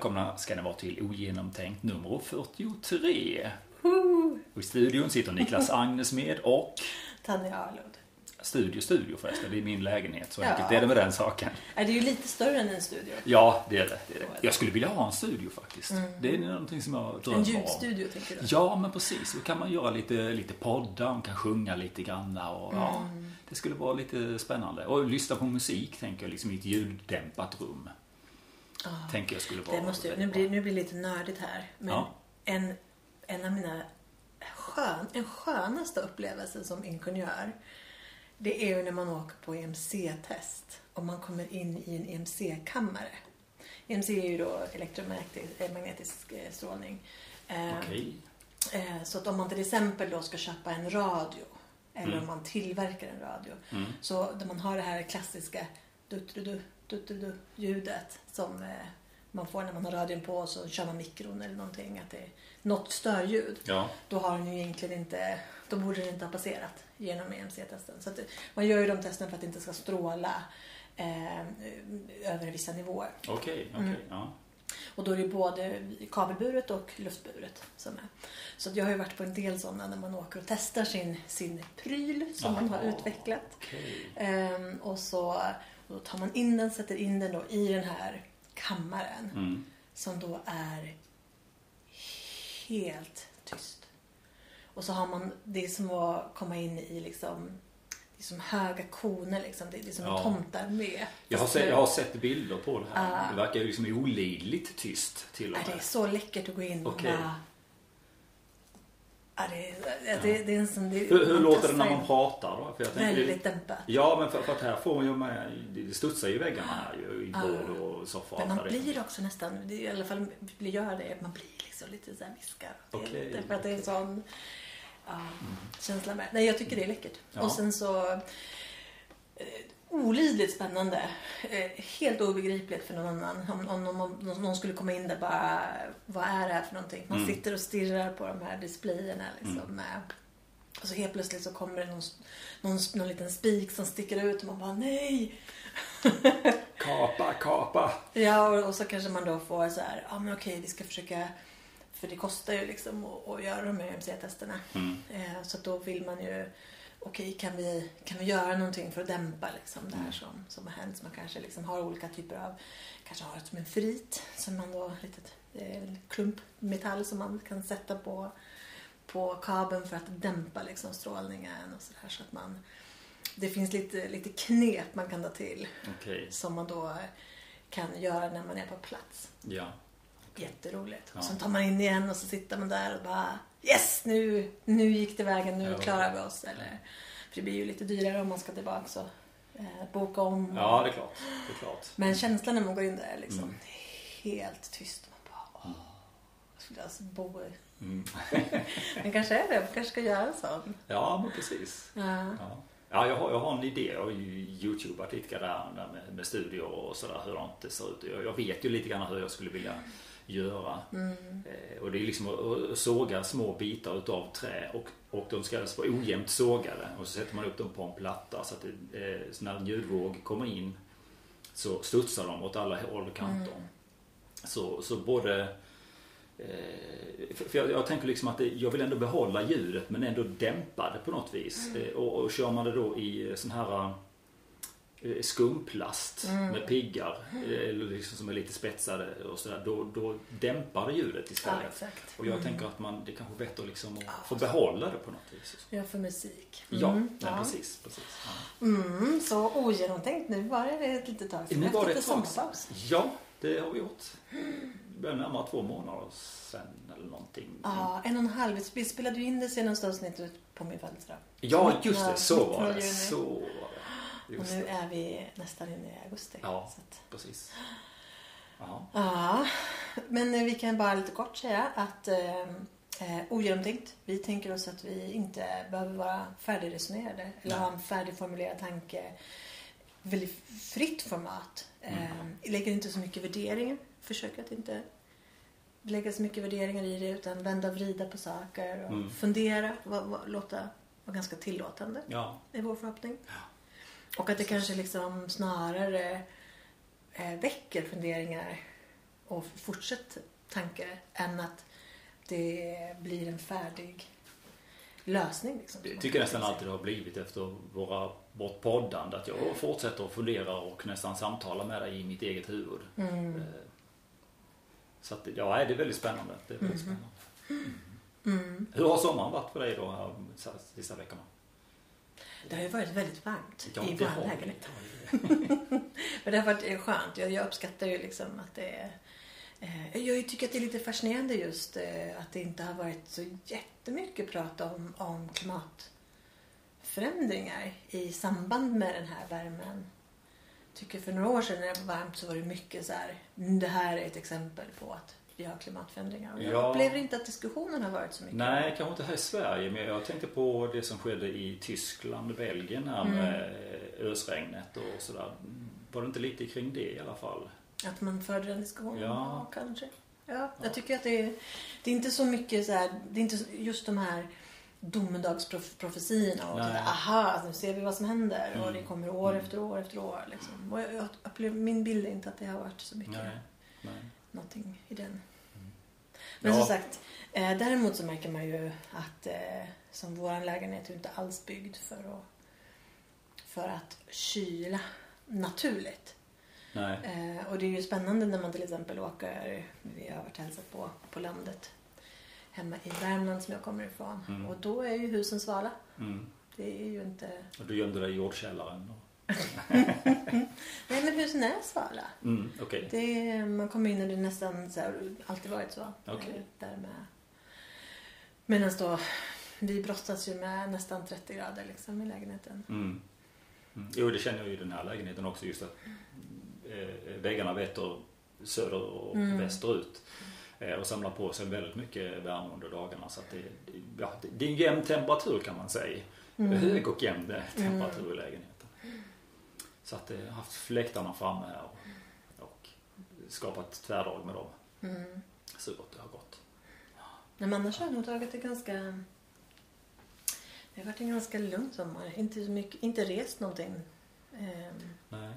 välkomna ska ni vara till Ogenomtänkt nummer 43. Och I studion sitter Niklas Agnes med och Tanja Arlund. Studio, studio förresten. Det är min lägenhet. Så Ja. enkelt är det med den saken. Är det ju lite större än en studio. Ja, det är det. det, är det. Jag skulle vilja ha en studio faktiskt. Det är någonting som jag drömmer En om. ljudstudio tänker du? Ja, men precis. Då kan man göra lite, lite poddar, man kan sjunga lite granna och ja, Mm. det skulle vara lite spännande. Och lyssna på musik, tänker jag, liksom i ett ljuddämpat rum. Tänker jag skulle vara Det måste ju, nu blir, nu blir det lite nördigt här. Men Ja. en, en av mina skön, en skönaste upplevelser som ingenjör. Det är ju när man åker på EMC-test och man kommer in i en EMC-kammare. EMC är ju då elektromagnetisk eh, strålning. Eh, Okej. Eh, Så att om man till exempel då ska köpa en radio eller Mm. om man tillverkar en radio. Så där man har det här klassiska dutrudu, dutrudu ljudet som eh, man får när man har radion på och så kör man mikron eller någonting. Att det är något störljud. Ja. Då har den ju egentligen inte, då borde den inte ha passerat genom EMC-testen. Så att man gör ju de testerna för att det inte ska stråla eh, över vissa nivåer. Okej, okej. Mm. Ja. Och då är det både kabelburet och luftburet som är. Så jag har ju varit på en del sådana när man åker och testar sin, sin pryl som man har Aha. utvecklat. Okej. Ehm, och så då tar man in den, sätter in den då i den här kammaren Mm. som då är helt tyst. Och så har man, det som att komma in i liksom det är som höga koner liksom. Det är som Ja. en tomtarmé. Jag, har sett, jag har sett bilder på det här. Ah. Det verkar liksom olidligt tyst till och Ja, det är med. så läckert att gå in och Okej. bara... Ja, det, är, det, det är en sån... Det, Hur, låter det när man pratar då? För jag tänker, Väldigt dämpat. Ja, men för, för att här får man ju med, det studsar ju i väggarna här ju, i bord och soffa. Men man blir också nästan, i alla fall blir jag det, man blir liksom lite så här viskar. Lite- För att det är en sån ja, känsla med. Nej, jag tycker det är läckert. Ja. Och sen så eh, olidligt spännande. Eh, helt obegripligt för någon annan. Om, om, om, om någon skulle komma in där bara, vad är det här för någonting? Man Mm. sitter och stirrar på de här displayerna liksom. med- Och så helt plötsligt så kommer det någon, någon, någon liten spik som sticker ut och man bara nej! Kapa, kapa. Ja, och, och så kanske man då får så här, ja men okej vi ska försöka, för det kostar ju liksom att, att göra de här MC-testerna. Mm. Eh, så då vill man ju, okej kan, vi, kan vi göra någonting för att dämpa liksom det Mm. här som, som har hänt. Man kanske liksom har olika typer av, kanske har som en frit, som man då, litet eh, klump metall som man kan sätta på, på kabeln för att dämpa liksom strålningen och sådär. Så att man, det finns lite, lite knep man kan ta till Okej, som man då kan göra när man är på plats. ja. Jätteroligt. Ja. Och sen tar man in igen och så sitter man där och bara Yes! Nu, nu gick det vägen, nu Ja. klarar vi oss. Eller, för det blir ju lite dyrare om man ska tillbaka och eh, boka om. Ja, det är klart. Det är klart. Men känslan när man går in där är liksom Mm. helt tyst. Man bara, åh, jag skulle alltså bo i. Mm. Men kanske är det, man kanske ska göra en sån. Ja, men precis. Ja. Ja, ja jag, har, jag har en idé. Jag har ju youtubat lite grann där med, med studior och sådär hur det ser ut. Jag, jag vet ju lite grann hur jag skulle vilja göra. Eh, och det är liksom att, såga små bitar utav trä och, och de ska alltså vara ojämnt sågade. Och så sätter man upp dem på en platta så att det, eh, så när en ljudvåg kommer in så studsar de åt alla håll och kanter. Så, så både Eh, för jag, jag tänker liksom att det, jag vill ändå behålla ljudet men ändå dämpa det på något vis. Eh, och, och kör man det då i sån här eh, skumplast med piggar eh, eller liksom som är lite spetsade och sådär. Då, då dämpar det ljudet Ja, istället. exakt. och jag tänker att man, det kanske är bättre liksom att få behålla det på något vis. Ja, för musik. Ja, Mm, nej, ja. precis. precis. Ja. Mm, så ogenomtänkt. Nu var det ett litet tag sedan. Nu var det ett tag. Ja, det har vi gjort. Det börjar närmare två månader sen eller någonting. Ja, en och en halv. Vi spelade ju in det senaste avsnittet på min födelsedag. Ja, just det. Så var det. Så var det. Och nu är vi nästan inne i augusti. Ja. Att, Precis. Ja. ja, men eh, vi kan bara lite kort säga att eh, eh, ogenomtänkt. Vi tänker oss att vi inte behöver vara färdigresonerade eller ha en färdigformulerad tanke. Väldigt fritt format. Eh, lägger inte så mycket värdering. Försöker att inte lägga så mycket värderingar i det utan vända och vrida på saker och Mm. fundera. Va, va, låta vara ganska tillåtande. Ja. Är vår förhoppning. Och att det kanske liksom snarare eh, väcker funderingar och fortsatt tanke än att det blir en färdig lösning. Liksom, Det tycker jag nästan alltid det har blivit efter våra, vårt poddande. Att jag fortsätter att fundera och nästan samtala med dig i mitt eget huvud. Mm. Eh, Så att, ja, det är väldigt spännande. Det är väldigt Mhm. spännande. Mm. Hur har sommaren varit för dig då här de sista veckorna? Det har ju varit väldigt varmt Ja, i vår lägenhet. Men det har varit eh, skönt. Jag, jag uppskattar ju liksom att det är... Eh, jag tycker att det är lite fascinerande just eh, att det inte har varit så jättemycket prat om, om klimatförändringar i samband med den här värmen. Jag tycker för några år sedan när det var varmt så var det mycket så här, "Mm, det här är ett exempel på att vi har klimatförändringar. Och jag Ja. upplever inte att diskussionen har varit så mycket. Nej, kanske inte här i Sverige. Men jag tänkte på det som skedde i Tyskland och Belgien här Mm. med ösregnet och sådär. Var det inte lite kring det i alla fall? Att man förde den diskussionen? Ja. kanske. Ja, Ja. jag tycker att det är, det är inte så mycket så här, det är inte just de här domedagsprofetiorna och typ, aha, nu ser vi vad som händer och Mm. det kommer år Mm. efter år efter år. Liksom. Och jag, jag min bild är inte att det har varit så mycket Nej. Nej. någonting i den. Men Ja. som sagt, eh, däremot så märker man ju att eh, som vår lägenhet är inte alls byggd för att, för att kyla naturligt. Eh, och det är ju spännande när man till exempel åker, vi har varit hälsat på, på landet hemma i Värmland som jag kommer ifrån. Mm. Och då är ju husen svala. Mm. Det är ju inte... Och du gömde dig i jordkällaren? och- Nej men husen är svala. Mm. Det är, man kommer in och det är nästan så här, alltid varit så. Okej. Eh, Där med. Medan då, vi brottas ju med nästan 30 grader liksom i lägenheten. Mm. Mm. Jo, det känner jag ju i den här lägenheten också. Just att eh, väggarna vetter söder och Mm. västerut. Eh, och samlar på sig väldigt mycket värme under dagarna. Så det, ja, det- är en jämn temperatur kan man säga. Mm. Hög och jämn temperatur i lägenheten. Så att jag har haft fläktarna framme här och, och skapat tvärdrag med dem. Mm. Så gott det har gått. Men annars har jag nog tagit det ganska... Det har varit en ganska lugn sommar. Inte, så mycket, inte rest någonting. Ehm, Nej.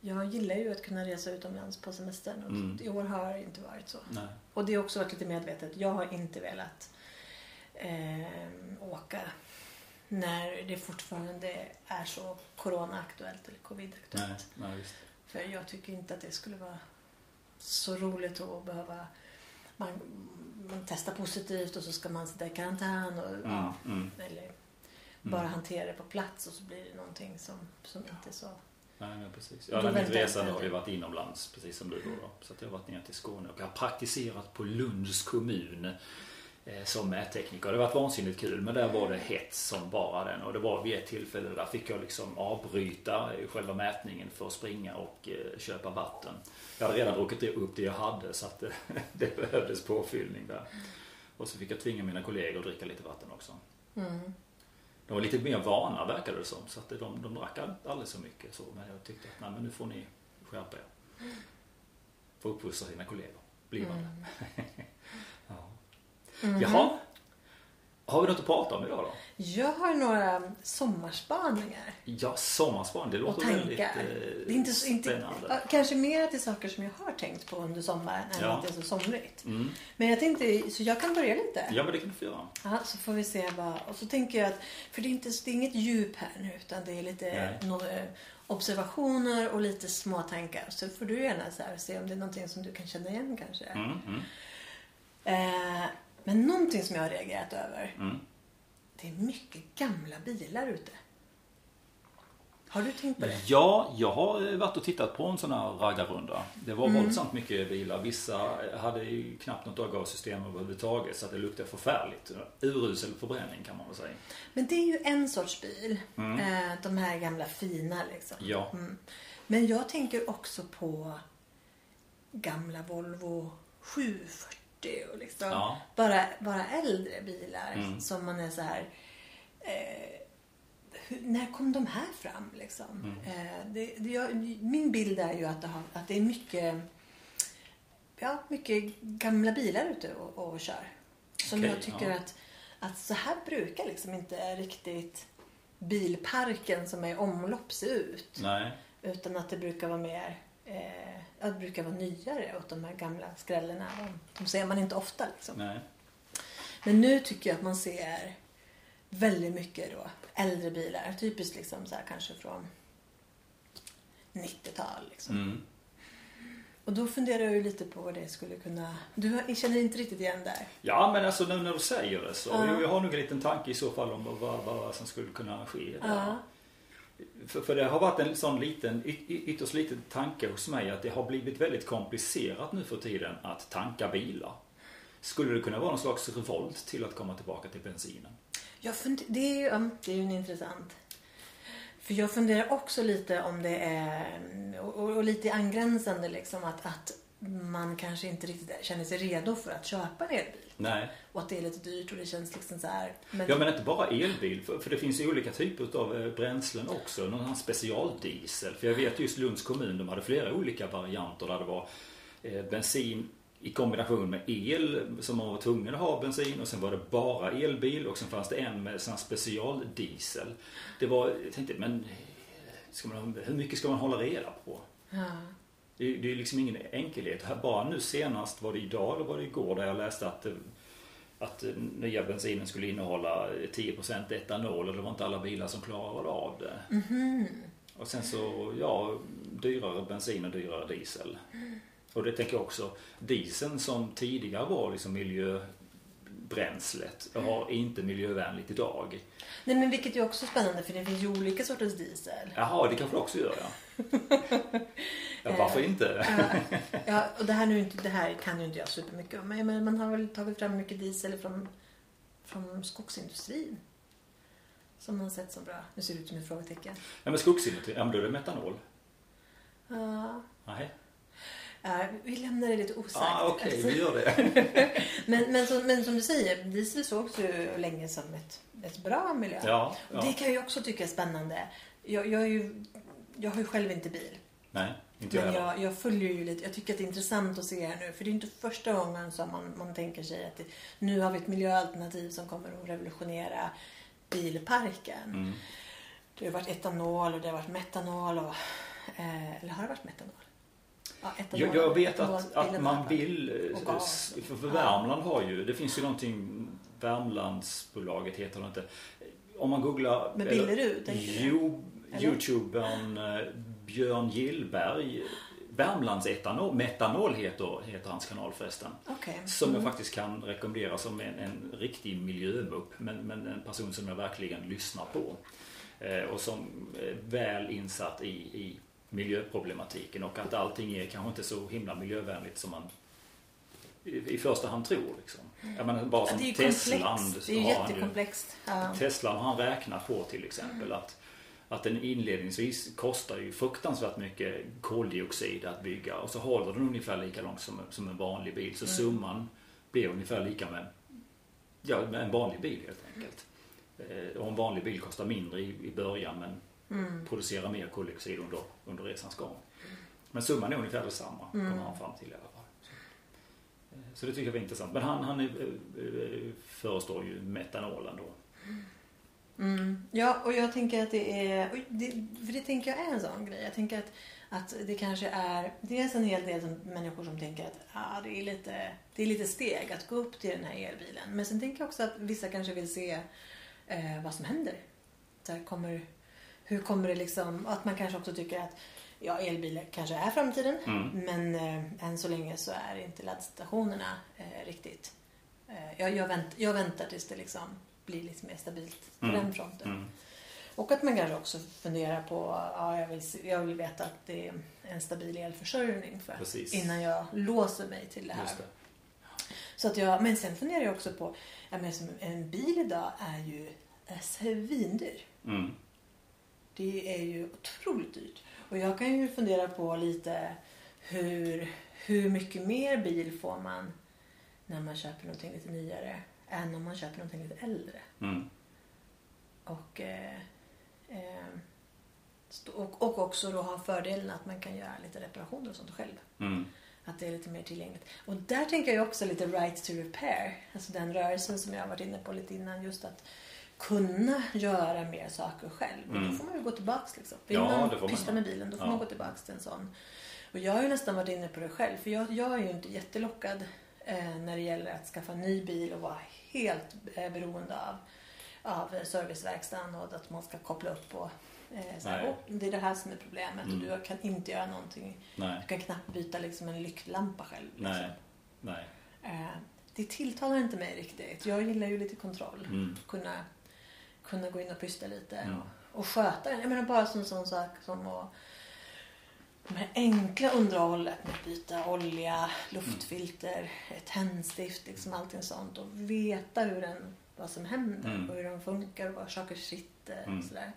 Jag gillar ju att kunna resa utomlands på semestern. Och Mm. I år har det inte varit så. Nej. Och det har också varit lite medvetet. Jag har inte velat ehm, åka när det fortfarande är så coronaaktuellt eller covidaktuellt. Nej. Nej. För jag tycker inte att det skulle vara så roligt att behöva man, man testar positivt och så ska man sitta i karantän och Mm. ja, Mm. eller bara hantera det på plats och så blir det någonting som, som inte är så... Nej, men precis. Ja, resande inte. har ju varit inomlands, precis som du då. då. Så jag har varit ner till Skåne och jag har praktiserat på Lunds kommun som mättekniker. Det har varit vansinnigt kul, men där var det hets som bara den. Och det var vid ett tillfälle där fick jag liksom avbryta eh, själva mätningen för att springa och eh, köpa vatten. Jag hade redan druckit upp det jag hade så att eh, det behövdes påfyllning där. Och så fick jag tvinga mina kollegor att dricka lite vatten också. Mm. De var lite mer vana verkade det som. Så att de, de drack alldeles så mycket. Så, men jag tyckte att nej, men nu får ni skärpa er. Få uppfostra sina kollegor. Blivande. ja. Mhm. Jaha. Har vi något att prata om idag då? Jag har några sommarspaningar Ja, sommarspan. Det låter väldigt eh, det är inte, så- inte, spännande. kanske mer till saker som jag har tänkt på under sommaren än Ja. att det är så somrigt. Mm. Men jag tänkte, så jag kan börja lite. Ja, men det kan du få göra. Ja, så får vi se vad... Och så tänker jag att, för det är, inte, det är inget djup här nu utan det är lite no, eh, observationer och lite små tankar. Så får du gärna så här, se om det är någonting som du kan känna igen kanske. Mm, mm, Eh, men någonting som jag har reagerat över. mm. Det är mycket gamla bilar ute. Har du tänkt på det? Ja, jag har eh, varit och tittat på en sån här raggarrunda. Det var Mm. våldsamt mycket bilar. Vissa hade ju knappt något avgassystem överhuvudtaget så att det luktade förfärligt. Urusel förbränning kan man väl säga. Men det är ju en sorts bil. Mm. Eh, de här gamla fina liksom. Ja. Mm. Men jag tänker också på gamla Volvo 740 och liksom Ja. bara, bara äldre bilar Mm. som man är så här. Eh, hur, när kom de här fram liksom? Mm. Eh, det, det, jag, min bild är ju att det, har, att det är mycket, ja, mycket gamla bilar ute och, och kör. Som Okej, jag tycker ja. att, att så här brukar liksom inte riktigt bilparken som är i omlopp se ut. Nej. Utan att det brukar vara mer eh, det brukar vara nyare åt de här gamla skrällerna. De, ser man inte ofta liksom. Men nu tycker jag att man ser väldigt mycket då äldre bilar. Typiskt liksom så här kanske från 90-tal liksom. Mm. Och då funderar jag ju lite på vad det skulle kunna... Du känner inte riktigt igen där? Ja men alltså nu när du säger det så. Ja. Jag har nog en liten tanke i så fall om vad, vad som skulle kunna ske. där. Ja. För, för det har varit en sån liten, ytterst liten tanke hos mig att det har blivit väldigt komplicerat nu för tiden att tanka bilar. Skulle det kunna vara någon slags revolt till att komma tillbaka till bensinen? Jag det, är ju, ja, det är ju en intressant. För jag funderar också lite om det är, och, och, och lite angränsande liksom att, att man kanske inte riktigt känner sig redo för att köpa en elbil. Nej. Och att det är lite dyrt och det känns liksom så här. Men, Ja men inte bara elbil, för, för det finns ju olika typer av eh, bränslen också. Någon här specialdiesel. För jag vet just Lunds kommun, de hade flera olika varianter där det var eh, bensin i kombination med el som man var tvungen att ha bensin och sen var det bara elbil och sen fanns det en med sån här specialdiesel. Det var, jag tänkte men eh, ska man, hur mycket ska man hålla reda på? ja. Det, är- det är liksom ingen enkelhet. Här Bara nu senast, var det idag eller var det igår, där jag läste att, eh, att eh, nya bensinen skulle innehålla 10% etanol och det var inte alla bilar som klarade av det. Mhm. Och sen så, ja, dyrare bensin och dyrare diesel. Och det tänker jag också, dieseln som tidigare var liksom miljöbränslet har inte miljövänligt idag. Nej men vilket är också spännande för det finns ju olika sorters diesel. Jaha, det kanske det också gör ja. ja varför inte? Ja, ja, och det här, nu, det här kan ju inte jag supermycket om. Men man har väl tagit fram mycket diesel från, från skogsindustrin. Som man sett som bra. Nu ser det ut som ett frågetecken. Ja men skogsindustrin, ja men då är det metanol. Ja, Nej. ja, vi lämnar det lite osagt. Ah, Okej, Alltså, vi gör det. men, men, som, men som du säger, diesel sågs ju länge som ett, ett bra miljö. Ja, Det ja. kan jag också tycka är spännande. Jag, jag, är ju, jag har ju själv inte bil. Nej, inte Men jag, jag följer ju lite, jag tycker att det är intressant att se här nu. För det är inte första gången som man, man tänker sig att det, nu har vi ett miljöalternativ som kommer att revolutionera bilparken. Mm. Det har varit etanol och det har varit metanol och... Eh, eller har det varit metanol? Ja, etanol. Jag, jag vet Etanol- att, att man vill, eh, för, för Värmland har ju, det finns ju någonting, Värmlandsbolaget heter det inte. Om man googlar... Med Billerud? Jo? Youtubern eh, Björn Gillberg, Värmlands etanol, metanol heter, heter hans kanal förresten. Okej. Som jag Mm. faktiskt kan rekommendera som en, en riktig miljömupp. Men, men en person som jag verkligen lyssnar på. Eh, och som är väl insatt i, i miljöproblematiken och att allting är kanske inte så himla miljövänligt som man i, i första hand tror. Liksom. Jag menar, bara Ja, som det är ju Teslan. komplext. Det är ju han jättekomplext. Ja. Teslan har han räknat på till exempel att, att den inledningsvis kostar ju fruktansvärt mycket koldioxid att bygga och så håller den ungefär lika långt som, som en vanlig bil. Så summan blir ungefär lika med, ja, med en vanlig bil helt enkelt. Eh, Och en vanlig bil kostar mindre i, i början men Mm. producerar mer koldioxid under, under resans gång. Men summan är ungefär detsamma, Mm. kommer han fram till i alla fall. Så, eh, så det tycker jag var intressant. Men han, han är, eh, eh, förestår ju metanolen då. Mm. Ja, och jag tänker att det är... Det, för det tänker jag är en sån grej. Jag tänker att, att det kanske är... Dels en hel del som, människor som tänker att ah, det, är lite, det är lite steg att gå upp till den här elbilen. Men sen tänker jag också att vissa kanske vill se eh, vad som händer. Så här, kommer, hur kommer det liksom... Att man kanske också tycker att ja, elbilar kanske är framtiden. Mm. Men eh, än så länge så är inte laddstationerna eh, riktigt... Eh, jag, jag, vänt, jag väntar tills det liksom blir lite mer stabilt på Mm. den fronten. Mm. Och att man kanske också funderar på, ja, jag, vill, jag vill veta att det är en stabil elförsörjning för, Precis. innan jag låser mig till det här. Det. Så att jag, men sen funderar jag också på, ja, men en bil idag är ju är svindyr. Mm. Det är ju otroligt dyrt. Och jag kan ju fundera på lite hur, hur mycket mer bil får man när man köper någonting lite nyare än om man köper någonting lite äldre. Mm. Och, eh, eh, och, och också då ha fördelen att man kan göra lite reparationer och sånt själv. Mm. Att det är lite mer tillgängligt. Och där tänker jag också lite right to repair. Alltså den rörelsen som jag har varit inne på lite innan. Just att kunna göra mer saker själv. Och Mm. då får man ju gå tillbaks liksom. Vill Ja, man pyssla med bilen då får Ja. man gå tillbaks till en sån. Och jag har ju nästan varit inne på det själv. För jag, jag är ju inte jättelockad eh, när det gäller att skaffa ny bil och vara helt eh, beroende av, av serviceverkstaden och att man ska koppla upp och eh, så här, Nej. "Åh, det är det här som är problemet Mm. och du kan inte göra någonting. Nej. Du kan knappt byta liksom en lyktlampa själv. Liksom. Nej. Nej. Eh, det tilltalar inte mig riktigt. Jag gillar ju lite kontroll. Mm. Kunna, kunna gå in och pysta lite Mm. och, och sköta den. Jag menar bara som sån sak som att de här enkla underhållet med att byta olja, luftfilter, ett tändstift, liksom allting sånt och veta hur den, vad som händer Mm. och hur den funkar och var saker sitter Mm. och sådär.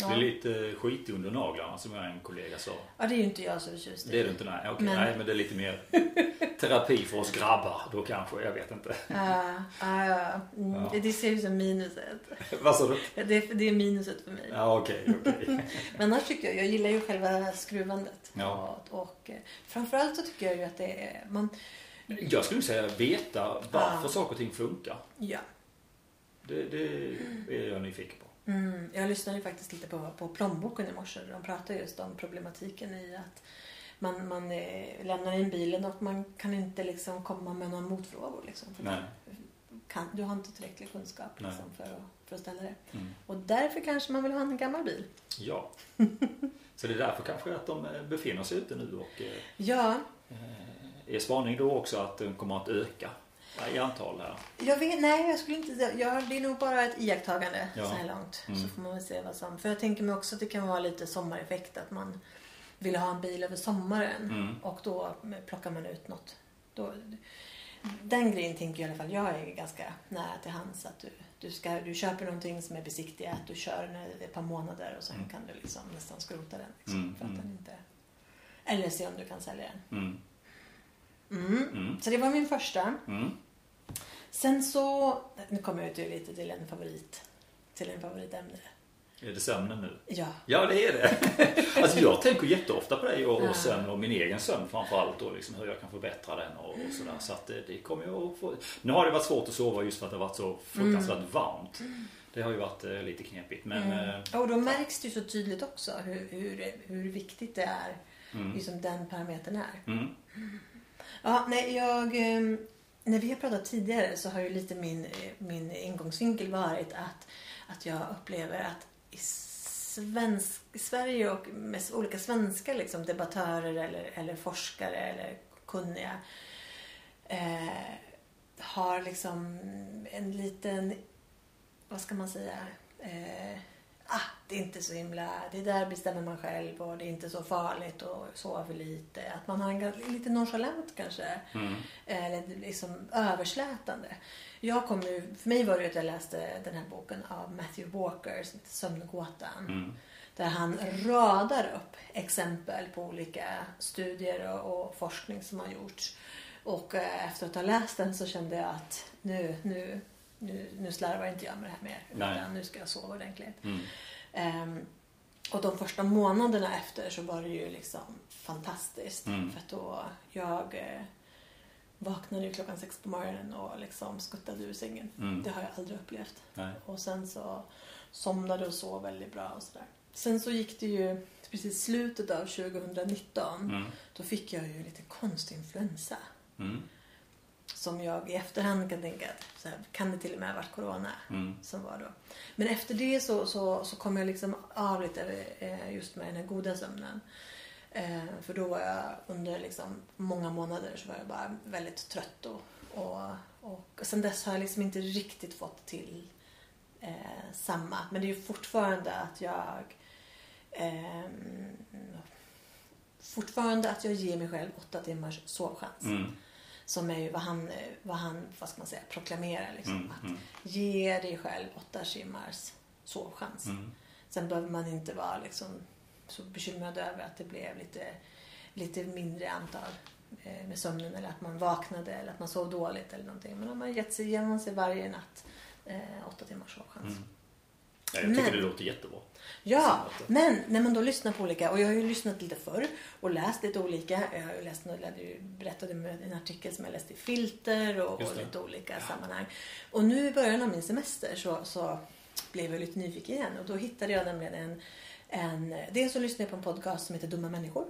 Ja. Det är lite skit under naglarna som jag en kollega sa. ja, det är ju inte jag så förtjust i. Det är det inte? Nej, okej. Men- nej men det är lite mer terapi för oss grabbar då kanske. Jag vet inte. Ja, ja, ja. Mm, Ja. Det, ser ju som minuset. Vad sa du? Det, det är minuset för mig. Ja okej, okej. Men annars tycker jag, jag gillar ju själva skruvandet. Ja. Och, och eh, framförallt så tycker jag ju att det är, man, Jag skulle säga veta varför Ja. saker och ting funkar. ja. Det, det är jag nyfiken. Mm, jag lyssnade ju faktiskt lite på, på plånboken i morse. De pratar just om problematiken i att man, man eh, lämnar in bilen och man kan inte liksom komma med några motfrågor. Liksom, kan, du har inte tillräcklig kunskap liksom, för, att, för att ställa det. Mm. Och därför kanske man vill ha en gammal bil. Ja. Så det är därför kanske att de eh, befinner sig ute nu och eh, Ja, är spaning då också att den kommer att öka i antal här. Jag vet, nej, jag skulle inte. Jag, det är nog bara ett iakttagande Ja. så här långt. Mm. Så får man väl se vad som... För jag tänker mig också att det kan vara lite sommareffekt. Att man vill ha en bil över sommaren. Mm. Och då plockar man ut något. Då, den grejen tänker jag i alla fall. Jag är ganska nära till hands. Att du, du, ska, du köper någonting som är besiktigat. Du kör ett par månader och sen Mm. kan du liksom nästan skrota den. Liksom, Mm, för att mm. den inte... Eller se om du kan sälja den. Mm. Mm. Mm. Så det var min första. Mm. Sen så, nu kommer jag ut lite till en favorit, till en favoritämne. Är det sömnen nu? Ja. Ja, det är det. Alltså jag tänker jätteofta på dig och, och sömn och min egen sömn framförallt och liksom hur jag kan förbättra den och, och sådär. Så att det, det kommer jag att få. Nu har det varit svårt att sova just för att det har varit så fruktansvärt varmt. Det har ju varit eh, lite knepigt. Men eh, Mm. Och då märks det ju så tydligt också hur, hur, hur viktigt det är, mm, liksom den parametern är. mm, Ja, nej, jag, ehm, när vi har pratat tidigare så har ju lite min, eh, min ingångsvinkel varit att, att jag upplever att i, svensk, Sverige och med olika svenska liksom, debattörer eller, eller forskare eller kunniga eh, har liksom en liten, vad ska man säga, eh, ah, det är inte så himla, det där bestämmer man själv och det är inte så farligt och sova för lite. Att man har en lite nonchalant kanske, mm, eller liksom överslätande. Jag kom ju, för mig var det ju att jag läste den här boken av Matthew Walker Sömngåtan. mm, Där han radar upp exempel på olika studier och, och forskning som har gjorts. Och eh, efter att ha läst den så kände jag att nu, nu, nu, nu slarvar inte jag med det här mer. Utan nu ska jag sova ordentligt. mm, Ehm, och de första månaderna efter så var det ju liksom fantastiskt. Mm. För att då jag eh, vaknade ju klockan sex på morgonen och liksom skuttade ur sängen. mm. Det har jag aldrig upplevt. Nej. Och sen så somnade och sov väldigt bra och sådär. Sen så gick det ju precis slutet av 2019. Mm, Då fick jag ju lite konstig influensa. Som jag i efterhand kan tänka att så här, kan det till och med ha varit corona mm, som var då. Men efter det så, så, så kom jag liksom av lite eh, just med den här goda sömnen. Eh, för då var jag under liksom många månader så var jag bara väldigt trött och, och, och sen dess har jag liksom inte riktigt fått till eh, samma. Men det är ju fortfarande att jag ehm, fortfarande att jag ger mig själv åtta timmars sovchans. mm, Som är ju vad han, vad han vad ska man säga, proklamerar. Liksom, mm, att mm, Ge dig själv åtta timmars sovchans. mm. Sen behöver man inte vara liksom så bekymrad över att det blev lite, lite mindre antal eh, med sömnen eller att man vaknade eller att man sov dåligt eller någonting. Men om man gett sig igenom sig varje natt eh, åtta timmars sovchans. Mm. Ja, jag tycker Men- det låter jättebra. Ja, men när man då lyssnar på olika, och jag har ju lyssnat lite förr och läst lite olika. Jag har läst, jag berättade med en artikel som jag läste i Filter och, och lite olika sammanhang. Och nu i början av min semester så, så blev jag lite nyfiken igen och då hittade jag nämligen en, en dels så lyssnade jag på en podcast som heter Dumma människor.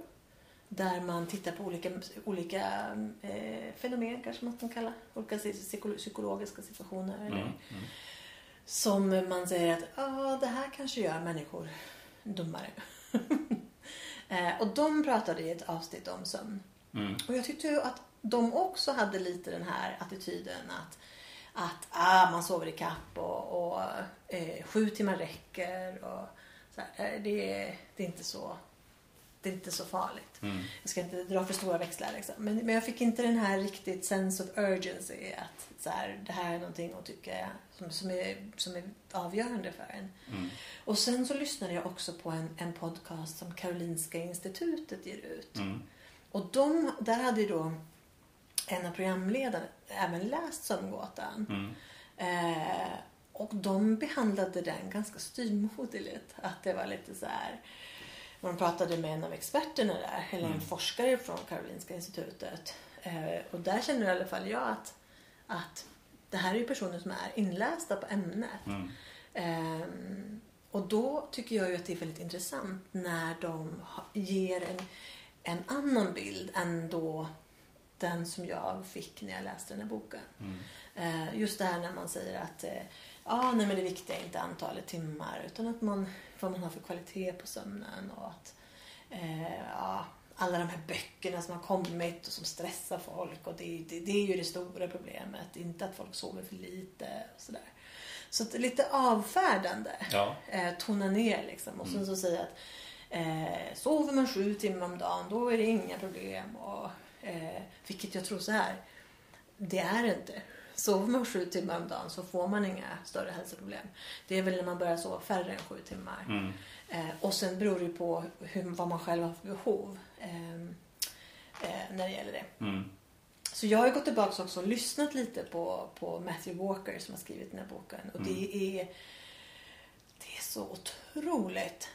Där man tittar på olika, olika eh, fenomen kanske man kan kalla. Olika psyko- psykologiska situationer. Mm. Eller, Mm. Som man säger att ah, det här kanske gör människor dummare. eh, och de pratade i ett avsnitt om sömn. Mm. Och jag tyckte att de också hade lite den här attityden att, att ah, man sover i kapp och, och eh, sju timmar räcker. Och så här, eh, det, det, är inte så, det är inte så farligt. Mm. Jag ska inte dra för stora växlar liksom. men, men jag fick inte den här riktigt sense of urgency. Att så här, det här är någonting att tycka som, som, är, som är avgörande för en. Mm. Och sen så lyssnade jag också på en, en podcast som Karolinska institutet ger ut. Mm. Och de, där hade ju då en av programledarna även läst Sömngåtan. Mm. Eh, och de behandlade den ganska styvmoderligt. Att det var lite så här. De pratade med en av experterna där, eller en Mm. forskare från Karolinska institutet. Eh, och där känner i alla fall jag att, att det här är ju personer som är inlästa på ämnet. Mm. Ehm, och då tycker jag ju att det är väldigt intressant när de ger en, en annan bild än då den som jag fick när jag läste den här boken. Mm. Eh, just det här när man säger att eh, ja, nej, men det viktiga är inte antalet timmar utan att man, vad man har för kvalitet på sömnen och att eh, ja, alla de här böckerna som har kommit och som stressar folk och det, det, det är ju det stora problemet. Inte att folk sover för lite och sådär. Så att lite avfärdande Ja. eh, tona ner liksom och sen Mm. så säga att eh, sover man sju timmar om dagen då är det inga problem. Och, eh, vilket jag tror så här, det är det inte. Sover man sju timmar om dagen så får man inga större hälsoproblem. Det är väl när man börjar sova färre än sju timmar. Mm. Eh, och sen beror det ju på hur, vad man själv har för behov eh, eh, när det gäller det. Mm. Så jag har ju gått tillbaka också och lyssnat lite på, på Matthew Walker som har skrivit den här boken. Och det är, det är så otroligt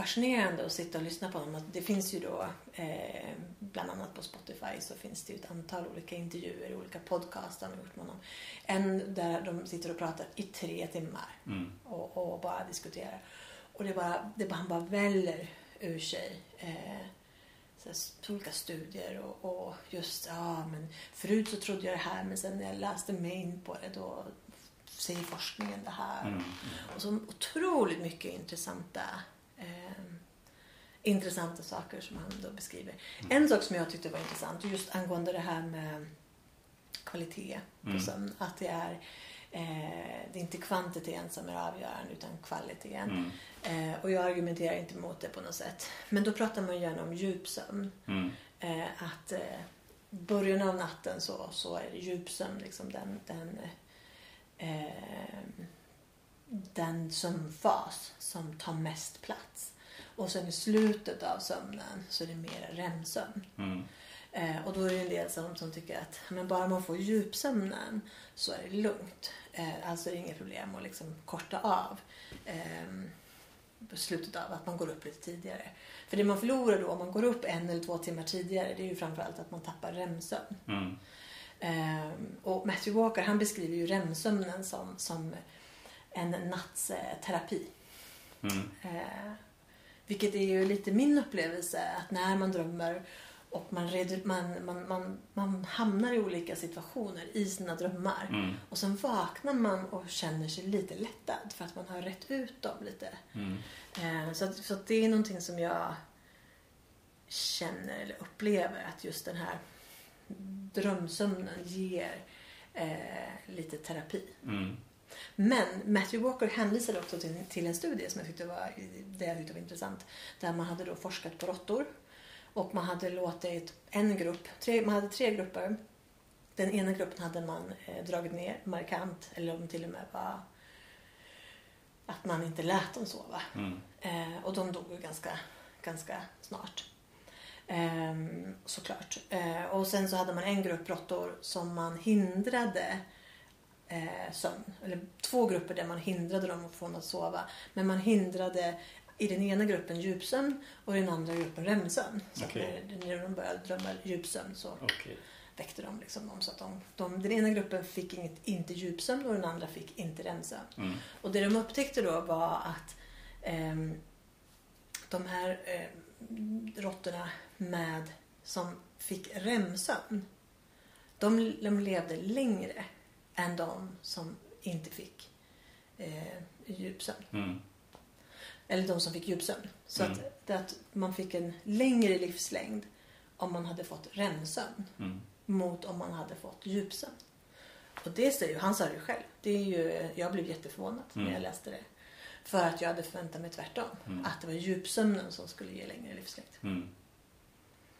fascinerande att sitta och lyssna på honom. Det finns ju då, eh, bland annat på Spotify så finns det ju ett antal olika intervjuer, olika podcasts han har gjort med honom. En där de sitter och pratar i tre timmar Mm. och, och bara diskuterar. Och det bara, det bara, han bara väller ur sig eh, så olika studier och, och just, ja men förut så trodde jag det här men sen när jag läste mig in på det då säger forskningen det här. Mm. Och så otroligt mycket intressanta eh, intressanta saker som han då beskriver. En sak som jag tyckte var intressant just angående det här med kvalitet på Mm. sömn. Att det är eh, det är inte kvantiteten som är avgörande utan kvaliteten. Mm. Eh, och jag argumenterar inte mot det på något sätt. Men då pratar man gärna om djupsömn. Mm. Eh, att eh, början av natten så, så är djupsömn liksom den, den, eh, den sömnfas som tar mest plats. Och sen i slutet av sömnen så är det mer REM-sömn. Mm. Eh, och då är det en del som, som tycker att men bara man får djupsömnen så är det lugnt. Eh, alltså är det inget problem att liksom korta av eh, slutet av att man går upp lite tidigare. För det man förlorar då om man går upp en eller två timmar tidigare det är ju framförallt att man tappar REM-sömn. Mm. Eh, och Matthew Walker han beskriver ju REM-sömnen som, som en natts eh, terapi. Mm. Eh, vilket är ju lite min upplevelse att när man drömmer och man, redu- man, man, man, man hamnar i olika situationer i sina drömmar. Mm. Och sen vaknar man och känner sig lite lättad för att man har rätt ut dem lite. Mm. Eh, så, att, så att det är någonting som jag känner eller upplever att just den här drömsömnen ger eh, lite terapi. Mm. Men Matthew Walker hänvisade också till, till en studie som jag tyckte var, det jag tyckte var intressant. Där man hade då forskat på råttor. Och man hade låtit en grupp, tre, man hade tre grupper. Den ena gruppen hade man eh, dragit ner markant. Eller om till och med var att man inte lät dem sova. Mm. Eh, och de dog ju ganska, ganska snart. Ehm, såklart. Eh, och sen så hade man en grupp råttor som man hindrade eh, sömn. Eller två grupper där man hindrade dem från att sova. Men man hindrade i den ena gruppen djupsömn och i den andra gruppen REM-sömn. Så Okej. när, när de började drömma djupsömn så Okej. väckte de liksom dem. Så att de, de, den ena gruppen fick inget, inte djupsömn och den andra fick inte REM-sömn. Mm. Och det de upptäckte då var att ehm, de här eh, råttorna med som fick REM-sömn, de, de levde längre än de som inte fick eh, djupsömn. Mm. Eller de som fick djupsömn. Så Mm. att, att man fick en längre livslängd om man hade fått REM-sömn Mm. mot om man hade fått djupsömn. Och det säger ju, han sa det själv. Det är ju, jag blev jätteförvånad när Mm. jag läste det. För att jag hade förväntat mig tvärtom. Mm. Att det var djupsömnen som skulle ge längre livslängd. Mm.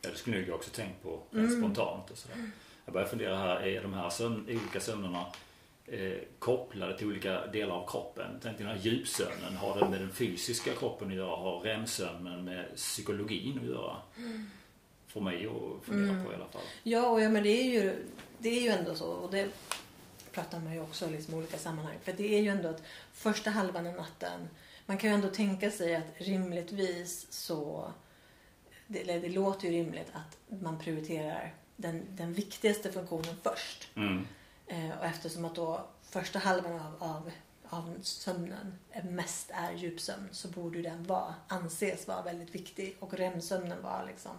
Ja, det skulle jag också tänkt på rent spontant. Och sådär. Jag börjar fundera här, är de här sömn, olika sömnerna eh, kopplade till olika delar av kroppen? Tänk den här djupsömnen, har det med den fysiska kroppen att göra? Har REM-sömnen med psykologin att göra? Får mig att fundera Mm. på i alla fall. Ja, och ja, men det är ju, det är ju ändå så. Och det pratar man ju också liksom i olika sammanhang. För det är ju ändå att första halvan av natten, man kan ju ändå tänka sig att rimligtvis så, det, det låter ju rimligt att man prioriterar den, den viktigaste funktionen först. Mm. Eh, och eftersom att då första halvan av, av, av sömnen mest är djupsömn så borde den vara, anses vara väldigt viktig. Och REM-sömnen var liksom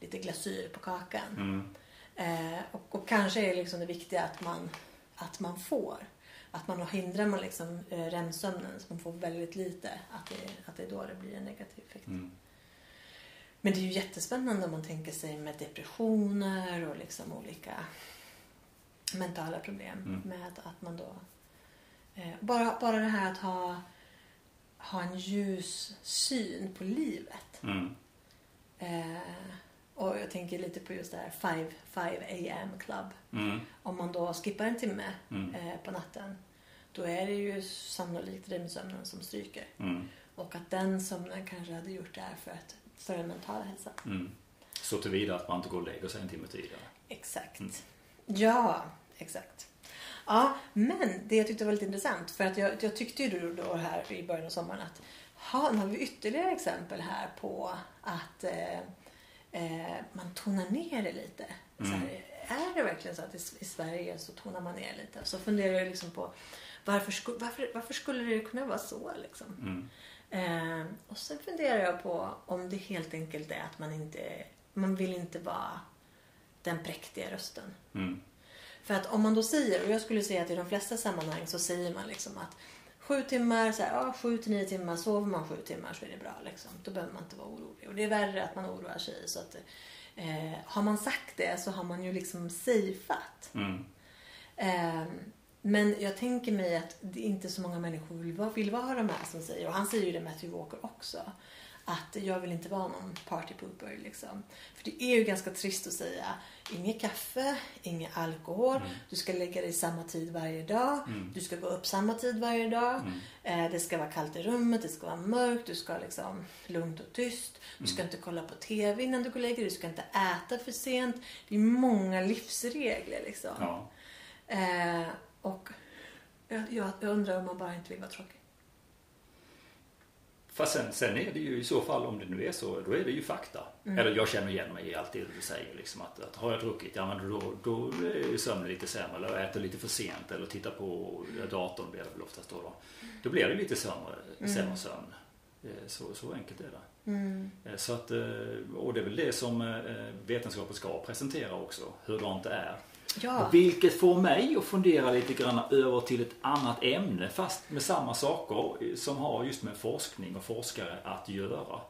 lite glasyr på kakan. Mm. Eh, och, och kanske är liksom det viktiga att man, att man får. Att man hindrar man liksom eh, REM-sömnen så man får väldigt lite. Att det, att det är då det blir en negativ effekt. Mm. Men det är ju jättespännande om man tänker sig med depressioner och liksom olika mentala problem. Mm. Med att man då... Eh, bara, bara det här att ha, ha en ljus syn på livet. Mm. Eh, och jag tänker lite på just det här 5, 5 am club. Mm. Om man då skippar en timme Mm. eh, på natten. Då är det ju sannolikt REM-sömnen som stryker. Mm. Och att den sömnen kanske hade gjort det här för, att, för den mentala hälsan. Mm. Så tillvida att man inte går och lägger sig en timme tidigare. Exakt. Mm. Ja, exakt. Ja, men det jag tyckte var lite intressant för att jag, jag tyckte ju då, här i början av sommaren att ha, nu har vi ytterligare exempel här på att eh, eh, man tonar ner det lite. Mm. här, är det verkligen så att i, i Sverige så tonar man ner lite? Så funderar jag liksom på varför, varför, varför skulle det kunna vara så liksom? Mm. Eh, och sen funderar jag på om det helt enkelt är att man inte man vill inte vara den präktiga rösten. Mm. För att om man då säger, och jag skulle säga att i de flesta sammanhang så säger man liksom att sju timmar, så här, ja, sju till nio timmar, sover man sju timmar så är det bra. Liksom. Då behöver man inte vara orolig. Och det är värre att man oroar sig. Så att, eh, har man sagt det så har man ju liksom safeat. Mm. Eh, men jag tänker mig att det inte så många människor vill vara, vill vara de här som säger, och han säger ju det Matthew Walker också, att jag vill inte vara någon partypooper liksom. För det är ju ganska trist att säga, inget kaffe, ingen alkohol, Mm. du ska lägga dig samma tid varje dag, Mm. du ska gå upp samma tid varje dag, Mm. eh, det ska vara kallt i rummet, det ska vara mörkt, du ska liksom lugnt och tyst, du ska Mm. inte kolla på TV innan du går och lägger dig, du ska inte äta för sent. Det är många livsregler liksom. Ja. Eh, och jag, jag, jag undrar om man bara inte vill vara tråkig. Fast sen, sen är det ju i så fall, om det nu är så, då är det ju fakta. Mm. Eller jag känner igen mig i allt det du säger. Liksom, att, att har jag druckit, ja men då, då är sömnen lite sämre. Eller äter lite för sent eller tittar på datorn blir det väl oftast då. Då, då blir det lite sämre, Mm. sämre sömn. Eh, Så, så enkelt är det. Mm. Eh, Så att, eh, och det är väl det som vetenskapen ska presentera också, hurdant det är. Ja. Vilket får mig att fundera lite grann över till ett annat ämne fast med samma saker som har just med forskning och forskare att göra.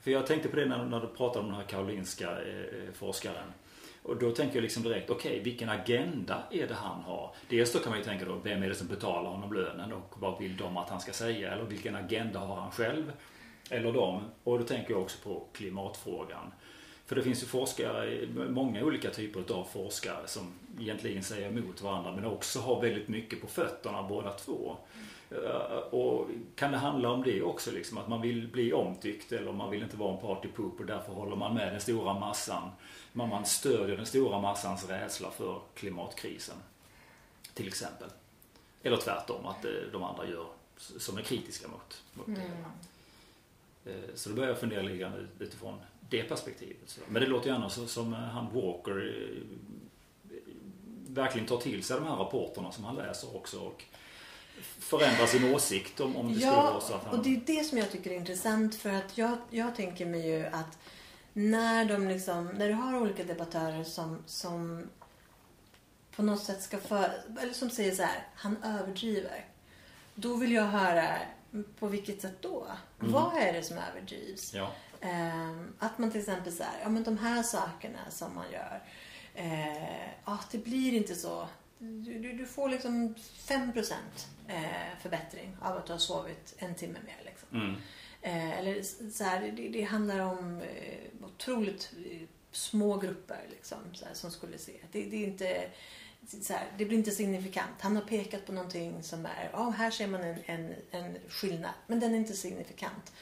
För jag tänkte på det när, när du pratade om den här karolinska eh, forskaren. Och då tänker jag liksom direkt, okej vilken agenda är det han har? Dels då kan man ju tänka då, vem är det som betalar honom lönen och vad vill de att han ska säga? Eller vilken agenda har han själv? Eller dem? Och då tänker jag också på klimatfrågan. För det finns ju forskare, många olika typer av forskare som egentligen säger emot varandra men också har väldigt mycket på fötterna båda två. Eh, Och kan det handla om det också liksom? Att man vill bli omtyckt eller man vill inte vara en partypoop och därför håller man med den stora massan. Men man stödjer den stora massans rädsla för klimatkrisen. Till exempel. Eller tvärtom, att eh, de andra gör som är kritiska mot, mot det. Mm. Eh, Så då börjar jag fundera lite grann ut- utifrån det perspektivet. Så. Men det låter ju annars som eh, han Walker eh, verkligen tar till sig de här rapporterna som han läser också och förändrar sin åsikt om, om det skulle Ja, vara så att han... och det är det som jag tycker är intressant för att jag, jag tänker mig ju att när de liksom, när du har olika debattörer som, som på något sätt ska för, eller som säger så här, han överdriver. Då vill jag höra, på vilket sätt då? Mm. Vad är det som överdrivs? Ja. Ehm, att man till exempel så här, ja men de här sakerna som man gör, eh, ja det blir inte så. Du, du, du får liksom 5% eh, förbättring av att du har sovit en timme mer. Liksom. Mm. Eh, eller så här, det, det handlar om eh, otroligt eh, små grupper liksom, här, som skulle se. Det, det, är inte, här, det blir inte signifikant. Han har pekat på någonting som är, ja här ser man en, en, en skillnad, men den är inte signifikant.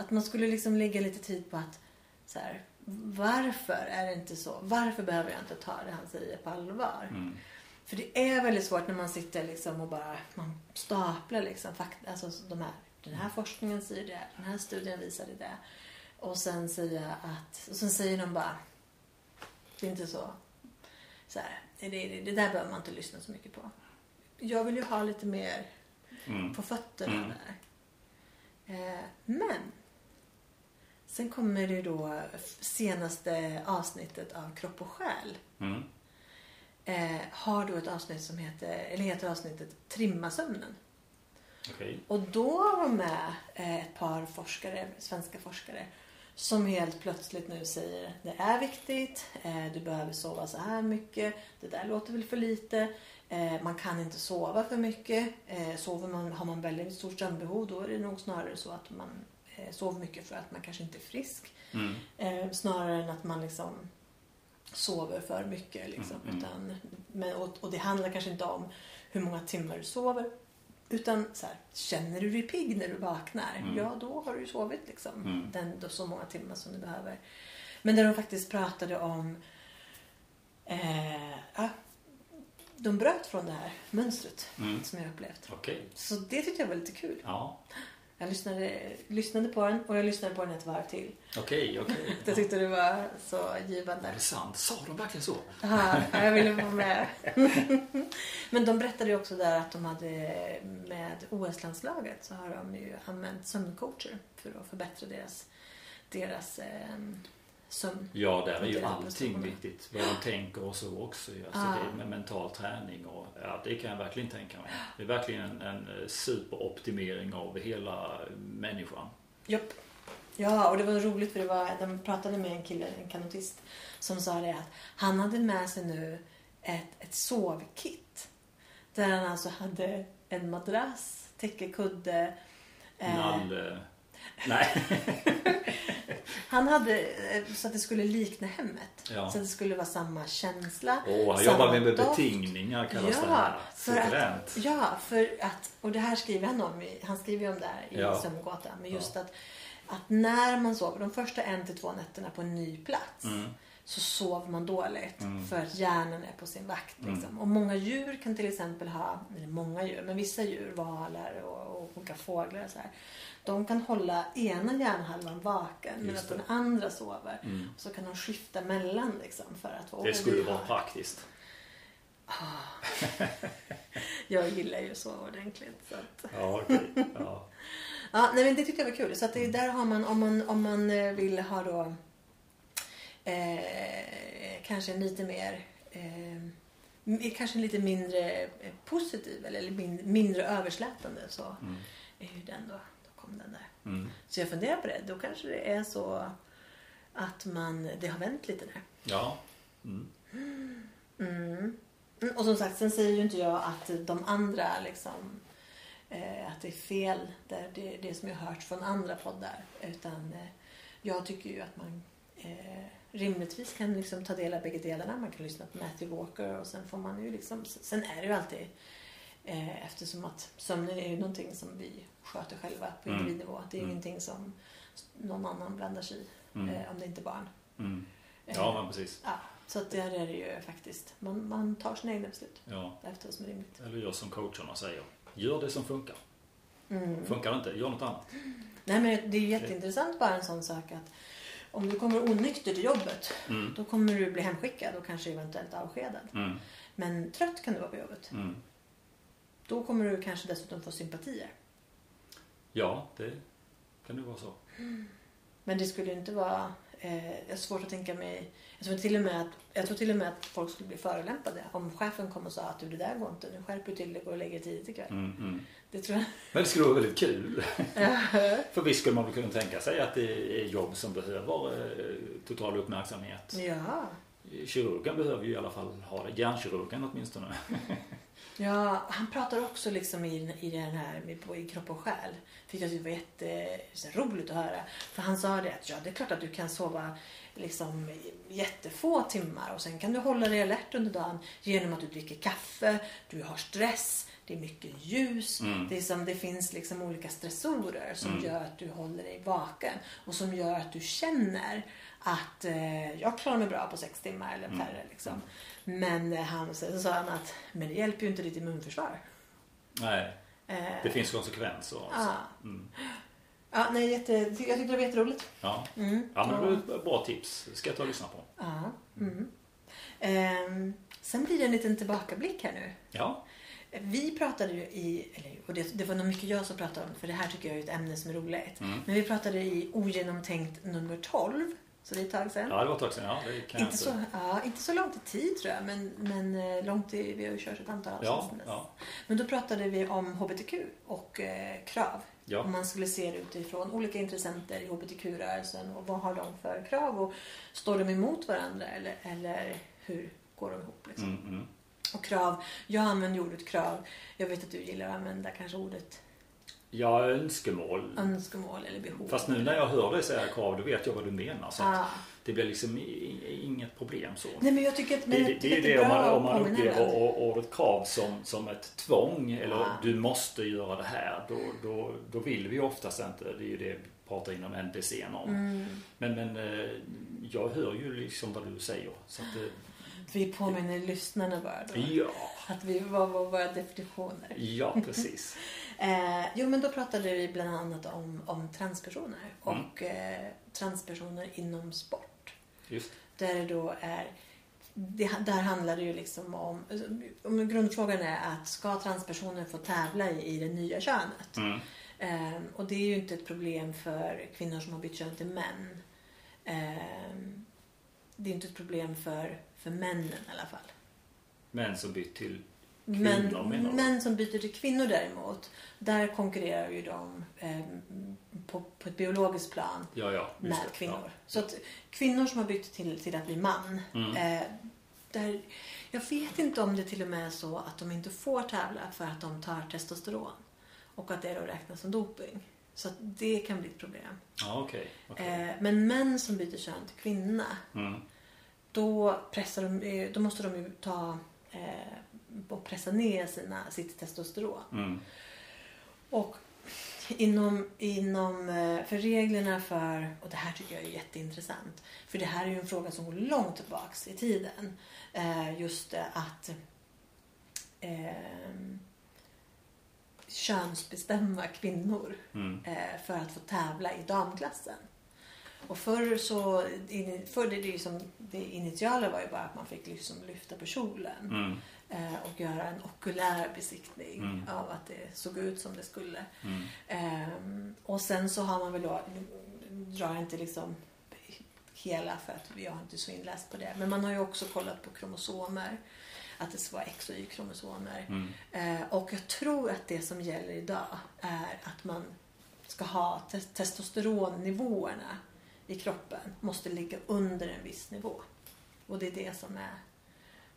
Att man skulle liksom lägga lite tid på att, så här, varför är det inte så? Varför behöver jag inte ta det han säger på allvar? Mm. För det är väldigt svårt när man sitter liksom och bara man staplar liksom fakta, alltså de här, den här forskningen säger det, den här studien visade det. Och sen säger att, och sen säger de bara, det är inte så, så här, det, det, det där behöver man inte lyssna så mycket på. Jag vill ju ha lite mer Mm. på fötterna Mm. där. Eh, men sen kommer det då senaste avsnittet av Kropp och själ Mm. eh, har då ett avsnitt som heter, eller heter avsnittet Trimma sömnen. Okej. Och då de med eh, ett par forskare, svenska forskare, som helt plötsligt nu säger det är viktigt, eh, du behöver sova så här mycket, det där låter väl för lite, eh, man kan inte sova för mycket. Eh, sover man, har man väldigt stort sömnbehov då är det nog snarare så att man sover mycket för att man kanske inte är frisk. Mm. Eh, snarare än att man liksom sover för mycket. Liksom. Mm, mm. Utan, men, och, och det handlar kanske inte om hur många timmar du sover. Utan så här, känner du dig pigg när du vaknar? Mm. Ja, då har du ju sovit liksom. Mm. Den, då, så många timmar som du behöver. Men där de faktiskt pratade om... Eh, ja, de bröt från det här mönstret Mm. som jag upplevt. Okej. Så det tyckte jag var lite kul. Ja. Jag lyssnade, lyssnade på den och jag lyssnade på den ett varv till. Okej, okej. Jag tyckte det var så givande. Är det sant? Sa de verkligen så? Ja, jag ville vara med. Men de berättade ju också där att de hade med OS-landslaget så har de ju använt sömncoacher för att förbättra deras, deras eh, sömn. Ja, där är ju allting viktigt. Vad de tänker och så också. Alltså Ah. det är med mental träning och ja, det kan jag verkligen tänka mig. Det är verkligen en, en eh, superoptimering av hela människan. Japp. Ja, och det var roligt för det var, de pratade med en kille, en kanotist, som sa det att han hade med sig nu ett, ett sovkit. Där han alltså hade en madrass, täcke, kudde. eh, Nall... eh, Nej. Han hade eh, så att det skulle likna hemmet. Ja. Så att det skulle vara samma känsla. Åh, han jobbar med doft. betingningar kallas det Ja, här. för att, ja, för att, och det här skriver han om, han skriver om det här i Ja. Sömngåtan. Men just att, att när man sover, de första en till två nätterna på en ny plats. Mm. Så sover man dåligt Mm. för att hjärnan är på sin vakt. Liksom. Och många djur kan till exempel ha, eller många djur, men vissa djur, valar och, och olika fåglar och så här. De kan hålla ena hjärnhalvan vaken medan den andra sover. Mm. Så kan de skifta mellan liksom för att få Det skulle vara praktiskt. Jag gillar ju så ordentligt. Så att... Ja, okej. Ja. Ja, nej, men det tyckte jag var kul. Så att det, där har man, om man, om man eh, vill ha då eh, kanske en lite mer eh, kanske en lite mindre eh, positiv eller min, mindre överslätande så Mm. är ju den då, kom den där. Mm. Så jag funderar på det. Då kanske det är så att man, det har vänt lite där. Ja. Mm. Mm. Och som sagt, sen säger ju inte jag att de andra liksom eh, att det är fel, det, det, det som jag har hört från andra poddar. Utan eh, jag tycker ju att man eh, rimligtvis kan liksom ta del av bägge delarna. Man kan lyssna på Matthew Walker och sen får man ju liksom, sen är det ju alltid eh, eftersom att sömnen är ju någonting som vi sköter själva på Mm. individnivå. Det är Mm. ingenting som någon annan blandar sig i, Mm. eh, om det inte är barn. Mm. Eh, Ja, precis. Ja, så att där är det ju faktiskt. Man, man tar sina egna beslut Ja. efter vad som är rimligt. Eller gör som coacherna säger. Gör det som funkar. Mm. Funkar det inte, gör något annat. Nej men det är ju jätteintressant bara en sån sak att om du kommer onykter till jobbet Mm. då kommer du bli hemskickad och kanske eventuellt avskedad. Mm. Men trött kan du vara på jobbet. Mm. Då kommer du kanske dessutom få sympatier. Ja, det kan ju vara så. Men det skulle inte vara eh, svårt att tänka mig jag tror, till och med att, jag tror till och med att folk skulle bli förolämpade om chefen kom och sa att du det där går inte, nu skärper du till dig och lägger dig tidigt ikväll. Mm, mm. Det tror jag. Men det skulle vara väldigt kul. För visst skulle man kunna tänka sig att det är jobb som behöver eh, total uppmärksamhet. Ja. Kirurgen behöver ju i alla fall ha det. Hjärnkirurgen åtminstone. Ja, han pratar också liksom i, i den här med, på, i kropp och själ. Fick jag det var jätteroligt att höra. För han sa det att ja, det är klart att du kan sova liksom jättefå timmar och sen kan du hålla dig alert under dagen genom att du dricker kaffe, du har stress, det är mycket ljus. Mm. Det, är som, det finns liksom olika stressorer som Mm. gör att du håller dig vaken och som gör att du känner att eh, jag klarar mig bra på sex timmar eller Mm. färre. Liksom. Men eh, han, sen sa han att men det hjälper ju inte ditt immunförsvar. Nej, Eh, det finns konsekvenser. Alltså. Ja. Mm. ja, nej, jätte, jag tyckte det var jätteroligt. Ja. Mm. ja, men det var ett bra tips. Ska jag ta och lyssna på. Ja. Mm. Ehm, sen blir det en liten tillbakablick här nu. Ja, Vi pratade ju i, eller, och det, det var nog mycket jag som pratade om för det här tycker jag är ett ämne som är roligt. Mm. Men vi pratade i ogenomtänkt nummer 12, så det är ett tag sedan. ja det var ett tag sedan. Ja, jag inte, så, ja, inte så långt i tid tror jag, men, men eh, långt i, vi har ju kört ett antal avsnitt Ja, ja, Men då pratade vi om HBTQ och eh, krav. ja. Om man skulle se det utifrån olika intressenter i HBTQ-rörelsen och vad har de för krav och står de emot varandra eller, eller hur går de ihop? Liksom? Mm, mm. Och krav, jag använder ordet krav. Jag vet att du gillar att använda kanske ordet Ja, önskemål. önskemål eller behov. Fast nu när jag hör dig säga krav, då vet jag vad du menar. Så ah. det blir liksom inget problem så. Nej men jag tycker att, Det, men det, det tycker är det om man, om man upplever ordet krav som, som ett tvång eller Ja. du måste göra det här. Då, då, då vill vi oftast inte. Det är ju det vi pratar inom NPCn om. Mm. Men, men eh, jag hör ju liksom vad du säger. Så att, Vi påminner lyssnarna bara då. ja, Att vi, vad var våra definitioner? ja precis. Eh, jo men då pratade vi bland annat om, om transpersoner Mm. och eh, transpersoner inom sport. Just Där det då är det, där handlar det ju liksom om, om grundfrågan är att ska transpersoner få tävla i, i det nya könet? mm. Ehm, och det är ju inte ett problem för kvinnor som har bytt kön till män. Ehm, det är inte ett problem för, för männen i alla fall. Men som bytt till Men män som byter till kvinnor däremot, där konkurrerar ju de ehm, på, på ett biologiskt plan Ja, ja. med det. kvinnor. Så att kvinnor som har bytt till, till att bli man, Mm. eh, där, jag vet inte om det till och med är så att de inte får tävla för att de tar testosteron. Och att det då räknas som doping. Så att det kan bli ett problem. Ja, ja okej. okej. Eh, men män som byter kön till kvinna, Mm. då, pressar de, eh, då måste de ju ta eh, och pressa ner sina, sitt testosteron. Mm. Och inom, inom, eh, för reglerna för, och det här tycker jag är jätteintressant, för det här är ju en fråga som går långt tillbaks i tiden. Eh, Just att eh, könsbestämma kvinnor Mm. eh, för att få tävla i damklassen. Och förr så, förr det, det, är ju som, det initiala var ju bara att man fick liksom lyfta på kjolen Mm. Eh, och göra en okulär besiktning Mm. av att det såg ut som det skulle. Mm. Ehm, och sen så har man väl då, drar inte liksom hela för att jag är inte så inläst på det. Men man har ju också kollat på kromosomer. Att det ska vara X och Y-kromosomer. Mm. Eh, och jag tror att det som gäller idag är att man ska ha te- testosteronnivåerna i kroppen måste ligga under en viss nivå. Och det är det som är,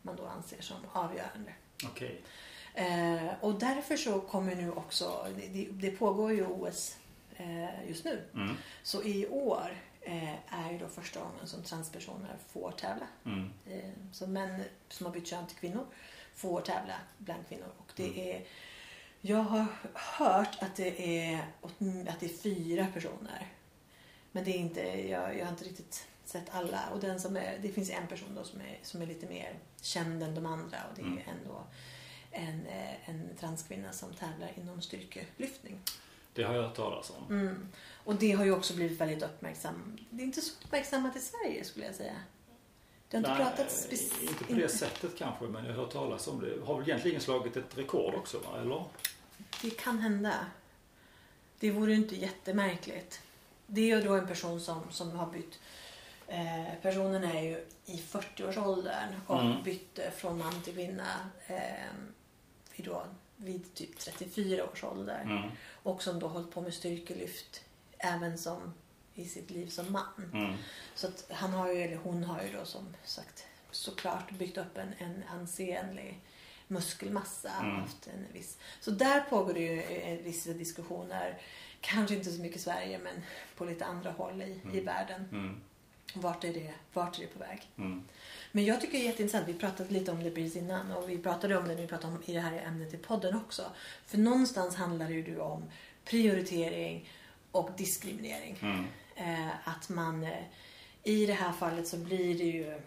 man då anser som avgörande. Okej. Eh, och därför så kommer nu också, det, det, pågår ju OS eh, just nu. Mm. Så i år eh, är ju då första gången som transpersoner får tävla. Mm. Eh, så män som har bytt kön till kvinnor får tävla bland kvinnor. Och det Mm. är, jag har hört att det är, att det är fyra personer. Men det är inte, jag, jag har inte riktigt sett alla. Och den som är, det finns en person då som är, som är lite mer känd än de andra. Och det är Mm. ändå en, eh, en transkvinna som tävlar inom styrkelyftning. Det har jag hört talas om. Mm. Och det har ju också blivit väldigt uppmärksam. Det är inte så uppmärksammat i Sverige skulle jag säga. Det har inte Nej, pratats spec- Inte på det sättet kanske, men jag har hört talas om det. Har väl egentligen slagit ett rekord också, va? eller? Det kan hända. Det vore ju inte jättemärkligt. Det är ju då en person som, som har bytt Eh, personen är ju i 40-årsåldern och Mm. bytte från man till kvinna eh, vid, då, vid typ 34 års ålder. Mm. Och som då hållit på med styrkelyft även som i sitt liv som man. Mm. Så att han har ju, eller hon har ju då som sagt såklart byggt upp en, en ansenlig muskelmassa. Mm. Haft en viss. Så där pågår det ju eh, vissa diskussioner. Kanske inte så mycket i Sverige men på lite andra håll i, i världen. Vart är, det, vart är det på väg? Mm. Men jag tycker det är jätteintressant. Vi pratade lite om det precis innan och vi pratade om det när vi pratade om i det här ämnet i podden också. För någonstans handlar det ju om prioritering och diskriminering. Mm. Eh, att man eh, i det här fallet så blir det ju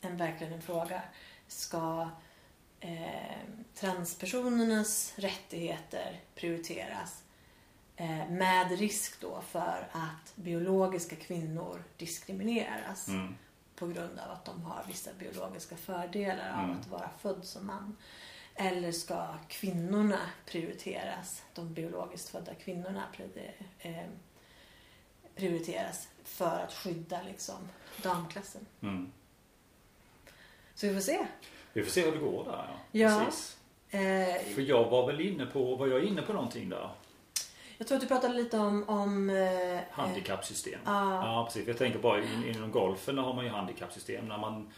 en, verkligen en fråga. Ska eh, transpersonernas rättigheter prioriteras? Eh, med risk då för att biologiska kvinnor diskrimineras Mm. på grund av att de har vissa biologiska fördelar av Mm. att vara född som man. Eller ska kvinnorna prioriteras, de biologiskt födda kvinnorna eh, prioriteras för att skydda liksom damklassen. Mm. Så vi får se. Vi får se hur det går där. Ja. Precis. Eh, För jag var väl inne på, var jag inne på någonting där? Jag tror att du pratade lite om... om eh, eh, Handikappsystem. Ja. Ja, precis. Jag tänker bara in- inom golfen har man ju handikappsystem. När man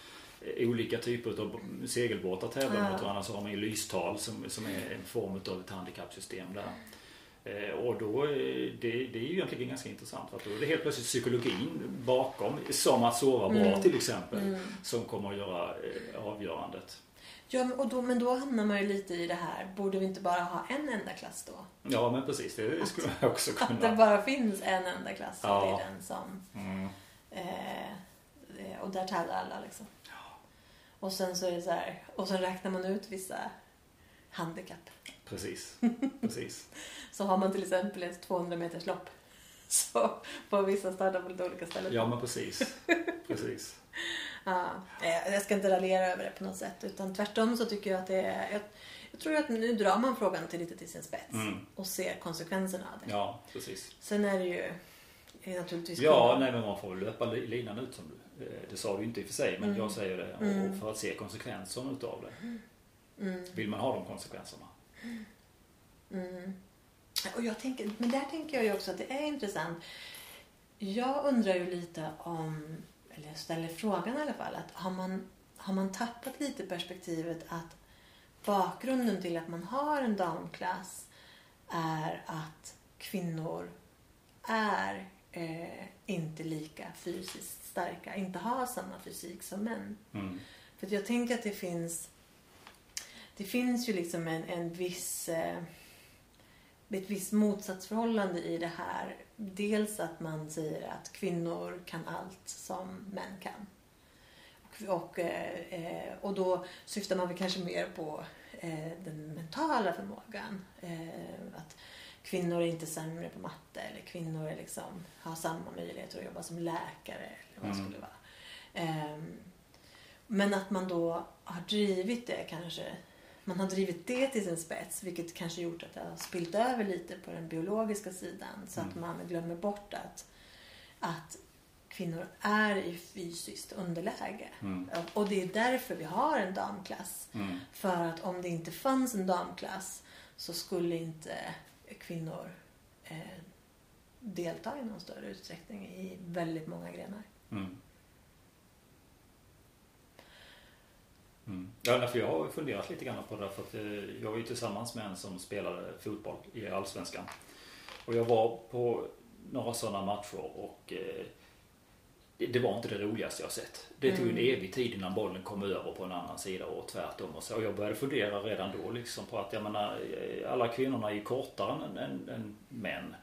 eh, olika typer av segelbåtar tävlar Ja. mot varandra så har man ju lystal som, som är en form av ett handikappsystem där. Eh, Och då, eh, det, det är ju egentligen ganska intressant för att då är det helt plötsligt psykologin bakom, som att sova bra Mm. till exempel, Mm. som kommer att göra eh, avgörandet. Ja, men- och då, men då hamnar man ju lite i det här. Borde vi inte bara ha en enda klass då? Ja men precis, det skulle jag också Att det kunna. bara finns en enda klass och Ja. det är den som... Mm. Eh, eh, och där tävlar alla liksom. Och sen så är det så här. Och sen räknar man ut vissa handikapp. Precis, precis. Så har man till exempel ett 200 meters lopp. Så får vissa starta på lite olika ställen. Ja men precis, precis. Ja, eh, jag ska inte raljera över det på något sätt. Utan tvärtom så tycker jag att det är... Jag, jag tror att nu drar man frågan till lite till sin spets. Mm. Och ser konsekvenserna av det. Ja, precis. Sen är det ju är naturligtvis... Ja, kul. nej men man får väl löpa li- linan ut som du. eh, Det sa du inte i och för sig, men Mm. jag säger det. Och- Mm. Och för att se konsekvenserna utav det. Mm, Vill man ha de konsekvenserna? mm. Och jag tänker, men där tänker jag ju också att det är intressant. Jag undrar ju lite om, eller jag ställer frågan i alla fall, att har man, har man tappat lite perspektivet att bakgrunden till att man har en damklass är att kvinnor är eh, inte lika fysiskt starka, inte har samma fysik som män. Mm. För jag tänker att det finns det finns ju liksom en, en viss eh, ett visst motsatsförhållande i det här. Dels att man säger att kvinnor kan allt som män kan. Och, och, eh, eh, och då syftar man väl kanske mer på eh, den mentala förmågan. Eh, att kvinnor är inte sämre på matte eller kvinnor är liksom, har samma möjligheter att jobba som läkare eller vad det Mm. skulle vara. Ehm, men att man då har drivit det kanske. Man har drivit det till sin spets vilket kanske gjort att det har spilt över lite på den biologiska sidan. Så att Mm. man glömmer bort att, att kvinnor är i fysiskt underläge. Mm. Och det är därför vi har en damklass. Mm. För att om det inte fanns en damklass så skulle inte kvinnor eh, delta i någon större utsträckning i väldigt många grenar. Mm. Mm. Ja, för jag har funderat lite grann på det för att eh, jag var ju tillsammans med en som spelade fotboll i Allsvenskan. Och jag var på några sådana matcher och eh, det, var inte det roligaste jag sett. Det tog en Mm. evig tid innan bollen kom över på en annan sida och tvärtom. Och, så. och jag började fundera redan då liksom på att jag menar, eh, alla kvinnorna är ju kortare än, än, än män.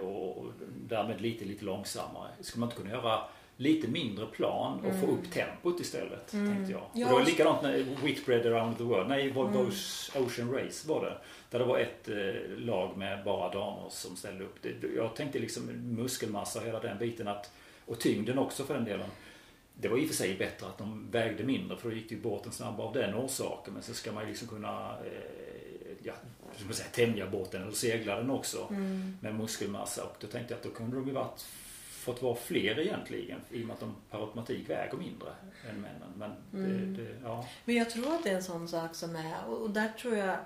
Och, och därmed lite, lite långsammare. Skulle man inte kunna göra lite mindre plan och få Mm. upp tempot istället? Mm. Tänkte jag. Ja, och det var likadant när Whitbread around the world. Nej, Volvo Mm. Ocean Race var det. Där det var ett eh, lag med bara damer som ställde upp. Det, jag tänkte liksom muskelmassa och hela den biten. Att, och tyngden också för den delen. Det var i och för sig bättre att de vägde mindre för då gick ju båten snabbare av den orsaken. Men så ska man ju liksom kunna eh, ja, ska man säga, tämja båten eller segla den också Mm. med muskelmassa. Och då tänkte jag att då kunde de ju varit fått vara fler egentligen i och med att de per automatik väger mindre än männen. Men, Mm. det, det, ja. Men jag tror att det är en sån sak som är, och där tror jag,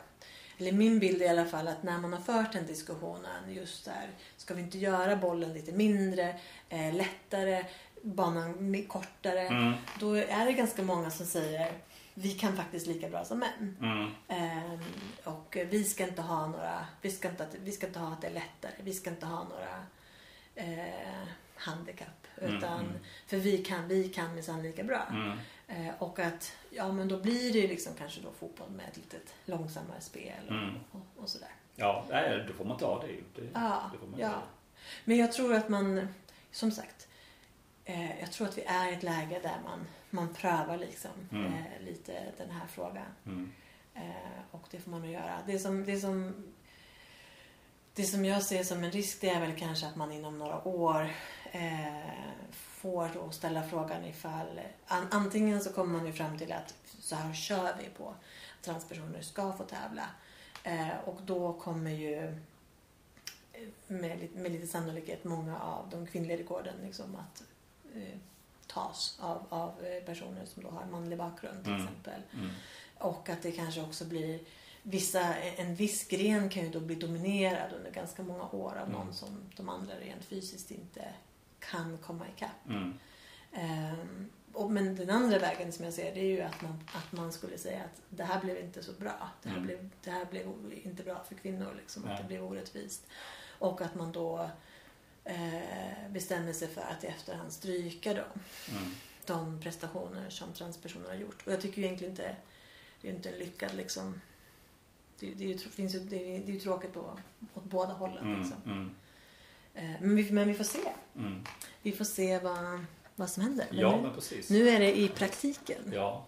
eller min bild i alla fall att när man har fört den diskussionen just där, ska vi inte göra bollen lite mindre, eh, lättare, banan kortare, Mm, då är det ganska många som säger vi kan faktiskt lika bra som män. mm, Ehm, och vi ska inte ha några, vi ska inte, att- vi ska inte ha att det är lättare, vi ska inte ha några eh, handikapp. Mm, Utan, mm. För vi kan, vi kan minsann lika bra. mm, Eh, och att, ja men då blir det ju liksom kanske då fotboll med ett lite långsammare spel och, Mm. och, och sådär. ja, nej, då får man ta det ju. Det, Ja, det ja. Men jag tror att man, som sagt, eh, jag tror att vi är i ett läge där man, man prövar liksom Mm. eh, lite den här frågan. Mm, Eh, och det får man nog göra. Det som, det, som, det som jag ser som en risk det är väl kanske att man inom några år får då ställa frågan ifall an, antingen så kommer man ju fram till att så här kör vi på transpersoner ska få tävla. Eh, och då kommer ju eh, med, lite- med lite sannolikhet många av de kvinnliga rekorden liksom att eh, tas av, av eh, personer som då har manlig bakgrund till Mm. exempel. mm, Och att det kanske också blir vissa, en viss gren kan ju då bli dominerad under ganska många år av någon Mm. som de andra rent fysiskt inte kan komma ikapp. mm, Ehm, och, men den andra vägen som jag ser det är ju att man, att man skulle säga att det här blev inte så bra. Det här, Mm. blev, det här blev inte bra för kvinnor. Liksom, att det blev orättvist. Och att man då eh, bestämmer sig för att i efterhand stryka dem mm. de prestationer som transpersoner har gjort. Och jag tycker ju egentligen inte det är inte en lyckad liksom det, det, är ju, tr- finns ju, det, är, det är ju tråkigt på, åt båda hållen. Mm, Liksom. mm, Men, vi, men vi får se. mm. Vi får se vad, vad som händer. Men Ja, nu, men precis. nu är det i praktiken. Ja.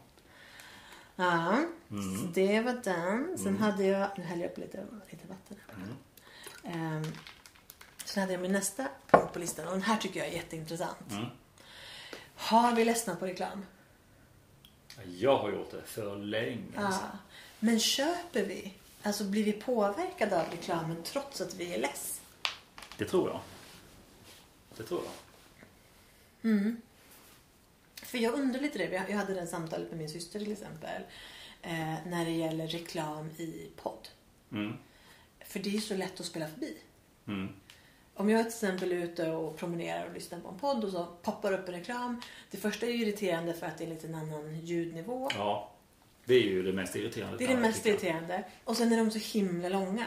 Ja, Mm. det var den. Sen Mm. hade jag, nu häller jag upp lite, lite vatten. Mm. Ehm, sen hade jag min nästa punkt på listan och den här tycker jag är jätteintressant. Mm. Har vi ledsnat på reklam? Jag har gjort det för länge Ja. sedan. Men köper vi? Alltså blir vi påverkade av reklamen trots att vi är less? Det tror jag. Det tror jag. Mm. För jag undrar lite det. Jag hade det samtalet med min syster till exempel. Eh, när det gäller reklam i podd. Mm. För det är ju så lätt att spela förbi. Mm. Om jag till exempel är ute och promenerar och lyssnar på en podd och så poppar upp en reklam. Det första är ju irriterande för att det är lite en annan ljudnivå. Ja. Det är ju det mest irriterande. Det är det mest irriterande. Och sen är de så himla långa.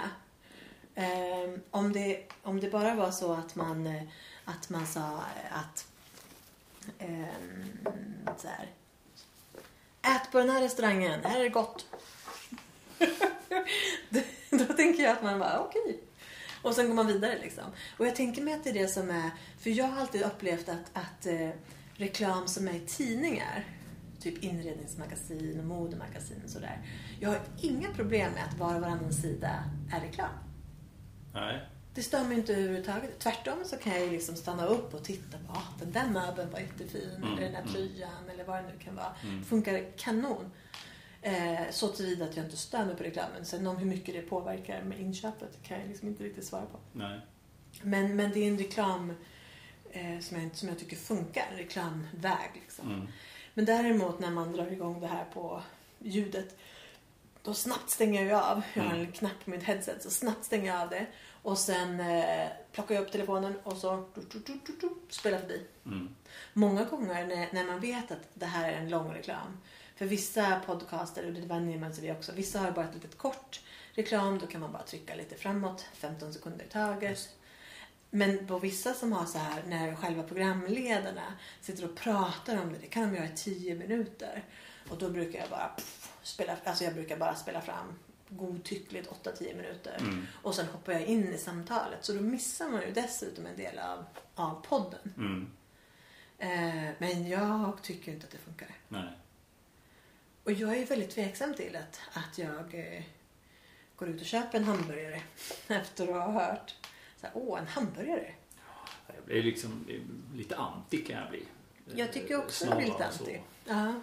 Ehm, om, det, om det bara var så att man, eh, att man sa eh, att ehm, så här, Ät på den här restaurangen, här är det gott. då, då tänker jag att man bara okej. Och sen går man vidare liksom. Och jag tänker mig att det är det som är, för jag har alltid upplevt att, att eh, reklam som är i tidningar, typ inredningsmagasin och modemagasin och sådär. Jag har inga problem med att var och varannan sida är reklam. Nej. Det stör mig inte överhuvudtaget. Tvärtom så kan jag ju liksom stanna upp och titta på ah, den där möbeln var jättefin. Mm, Eller den där mm. tröjan eller vad det nu kan vara. Mm. Det funkar kanon. Eh, så tillvida att jag inte stör mig på reklamen. Sen om hur mycket det påverkar med inköpet kan jag liksom inte riktigt svara på. Nej. Men, men det är en reklam eh, som, jag, som jag tycker funkar. En reklamväg liksom. Mm. Men däremot när man drar igång det här på ljudet då snabbt stänger jag av. Jag har en Mm. knapp på mitt headset så snabbt stänger jag av det. Och sen eh, plockar jag upp telefonen och så du, du, du, spelar förbi. Mm. Många gånger när, när man vet att det här är en lång reklam. För vissa podcaster, och det vänjer man sig vid också, vissa har bara ett litet kort reklam. Då kan man bara trycka lite framåt, 15 sekunder i taget. Men på vissa som har så här, när själva programledarna sitter och pratar om det, det kan de göra i 10 minuter. Och då brukar jag bara pff, spela, alltså jag brukar bara spela fram godtyckligt 8-10 minuter. Mm. Och sen hoppar jag in i samtalet. Så då missar man ju dessutom en del av, av podden. Mm. Eh, men jag tycker inte att det funkar. Nej. Och jag är väldigt tveksam till att, att jag eh, går ut och köper en hamburgare efter att ha hört så här, åh, en hamburgare. Jag blir liksom lite anti kan jag bli. Jag tycker också Snarare det är lite anti. Ja.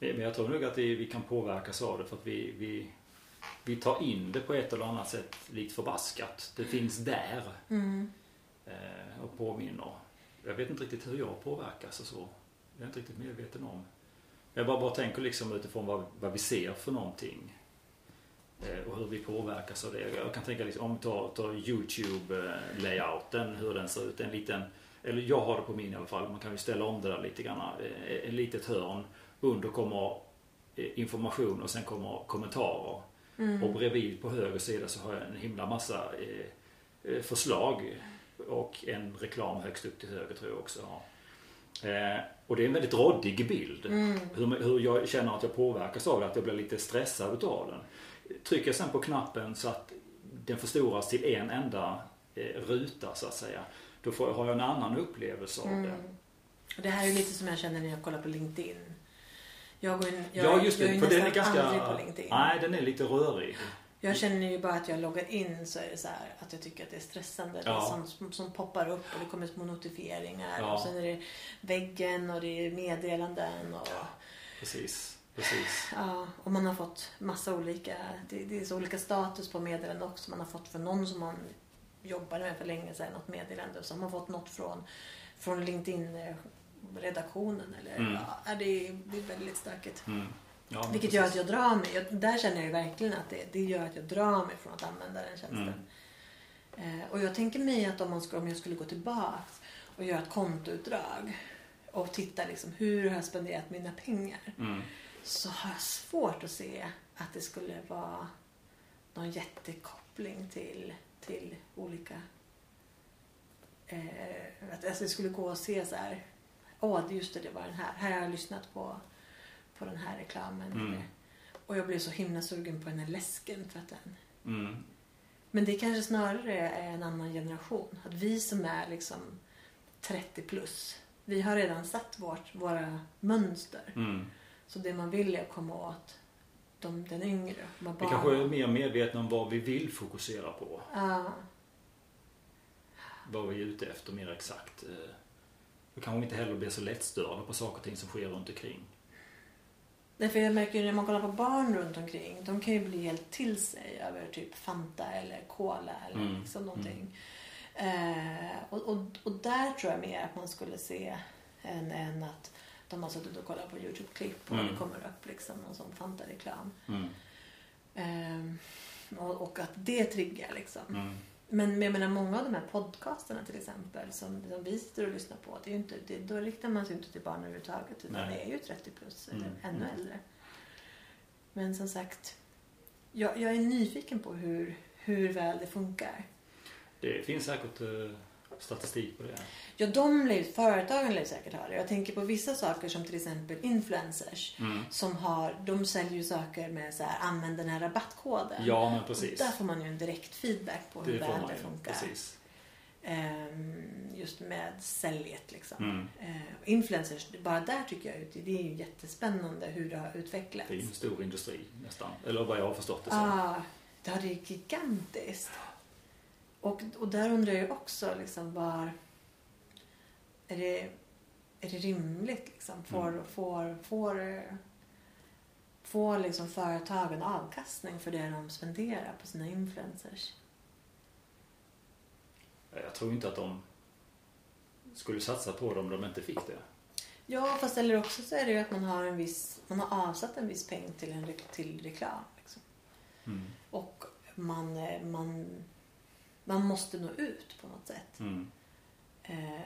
Men jag tror nog att vi kan påverkas av det för att vi, vi, vi tar in det på ett eller annat sätt likt förbaskat. Det finns där Mm. eh, och påminner. jag vet inte riktigt hur jag påverkas och så. Jag är inte riktigt medveten om. Jag bara, bara tänker liksom utifrån vad, vad vi ser för någonting. Eh, och hur vi påverkas av det. Jag kan tänka liksom, om vi tar, tar Youtube-layouten, hur den ser ut. En liten, eller jag har det på min i alla fall. Man kan ju ställa om det där lite grann. Eh, ett litet hörn. Under kommer eh, information och sen kommer kommentarer. Mm. Och bredvid på höger sida så har jag en himla massa förslag. Och en reklam högst upp till höger tror jag också har. och det är en väldigt råddig bild. Mm. Hur, hur jag känner att jag påverkas av det, att jag blir lite stressad utav den. Trycker jag sen på knappen så att den förstoras till en enda eh, ruta så att säga. Då får, har jag en annan upplevelse av mm. det. Och det här är lite som jag känner när jag kollar på LinkedIn. Jag går in, jag, ja just det, jag för den är ganska... på LinkedIn. Nej, den är lite rörig. Jag känner ju bara att jag loggar in så är det så här, att jag tycker att det är stressande. Ja. Det är som, som poppar upp och det kommer små notifieringar. Ja. Och sen är det väggen och det är meddelanden. Och... Ja, precis. Precis. Ja, och man har fått massa olika, det, det är så olika status på meddelanden också. Man har fått från någon som man jobbade med för länge sedan, något meddelande. Och så har man fått något från, från LinkedIn-redaktionen. Eller, mm. ja, det, är, väldigt stökigt. Mm. Ja, Vilket gör att jag drar mig. Jag, där känner jag verkligen att det, det gör att jag drar mig från att använda den tjänsten. Mm. Eh, och jag tänker mig att om, man skulle, om jag skulle gå tillbaks och göra ett kontoutdrag och titta liksom hur har jag spenderat mina pengar. Mm så har jag svårt att se att det skulle vara någon jättekoppling till, till olika... Eh, att alltså det skulle gå att se så här. Åh, just det, det var den här. Här har jag lyssnat på, på den här reklamen. Mm. Och jag blev så himla sugen på den här läsken för att den... Mm. Men det kanske snarare är en annan generation. Att vi som är liksom 30 plus, vi har redan satt vårt, våra mönster. Mm. Så det man vill är att komma åt de, den yngre. Man bara... Vi kanske är mer medvetna om vad vi vill fokusera på. Ja. Vad vi är ute efter mer exakt. Eh, då kanske vi inte heller blir så lättstörda på saker och ting som sker runt omkring. Därför jag märker ju när man kollar på barn runt omkring. De kan ju bli helt till sig över typ Fanta eller Cola eller mm. liksom någonting. Mm. Eh, och, och, och där tror jag mer att man skulle se än, än att de har suttit och kollat på Youtube-klipp och mm. det kommer upp liksom någon sån Fanta-reklam. Mm. Ehm, och, och, att det triggar liksom. Men jag menar många av de här podcasterna till exempel som, som vi sitter och lyssnar på. Det är inte, det, då riktar man sig inte till barn överhuvudtaget utan Nej. det är ju 30 plus eller mm. ännu mm. äldre. Men som sagt, jag, jag, är nyfiken på hur, hur väl det funkar. Det finns säkert uh statistik på det? Ja, de lev, företagen lär säkert ha det. Jag tänker på vissa saker som till exempel influencers. Mm. Som har, de säljer ju saker med så här, använd den här rabattkoden. Ja, men precis. Och där får man ju en direkt feedback på hur väl det funkar. Precis. Um, just med säljet liksom. Mm. Uh, influencers, bara där tycker jag det är ju jättespännande hur det har utvecklats. Det är ju en stor industri nästan. Eller vad jag har förstått det som. Ja, ah, det är gigantiskt. Och, och där undrar jag också liksom var... Är det, är det rimligt liksom? Får, mm. får, får, får liksom företagen avkastning för det de spenderar på sina influencers? Jag tror inte att de skulle satsa på det om de inte fick det. Ja, fast eller också så är det ju att man har en viss, man har avsatt en viss peng till, en, till reklam. Liksom. Mm. Och man, man man måste nå ut på något sätt. Mm. Eh,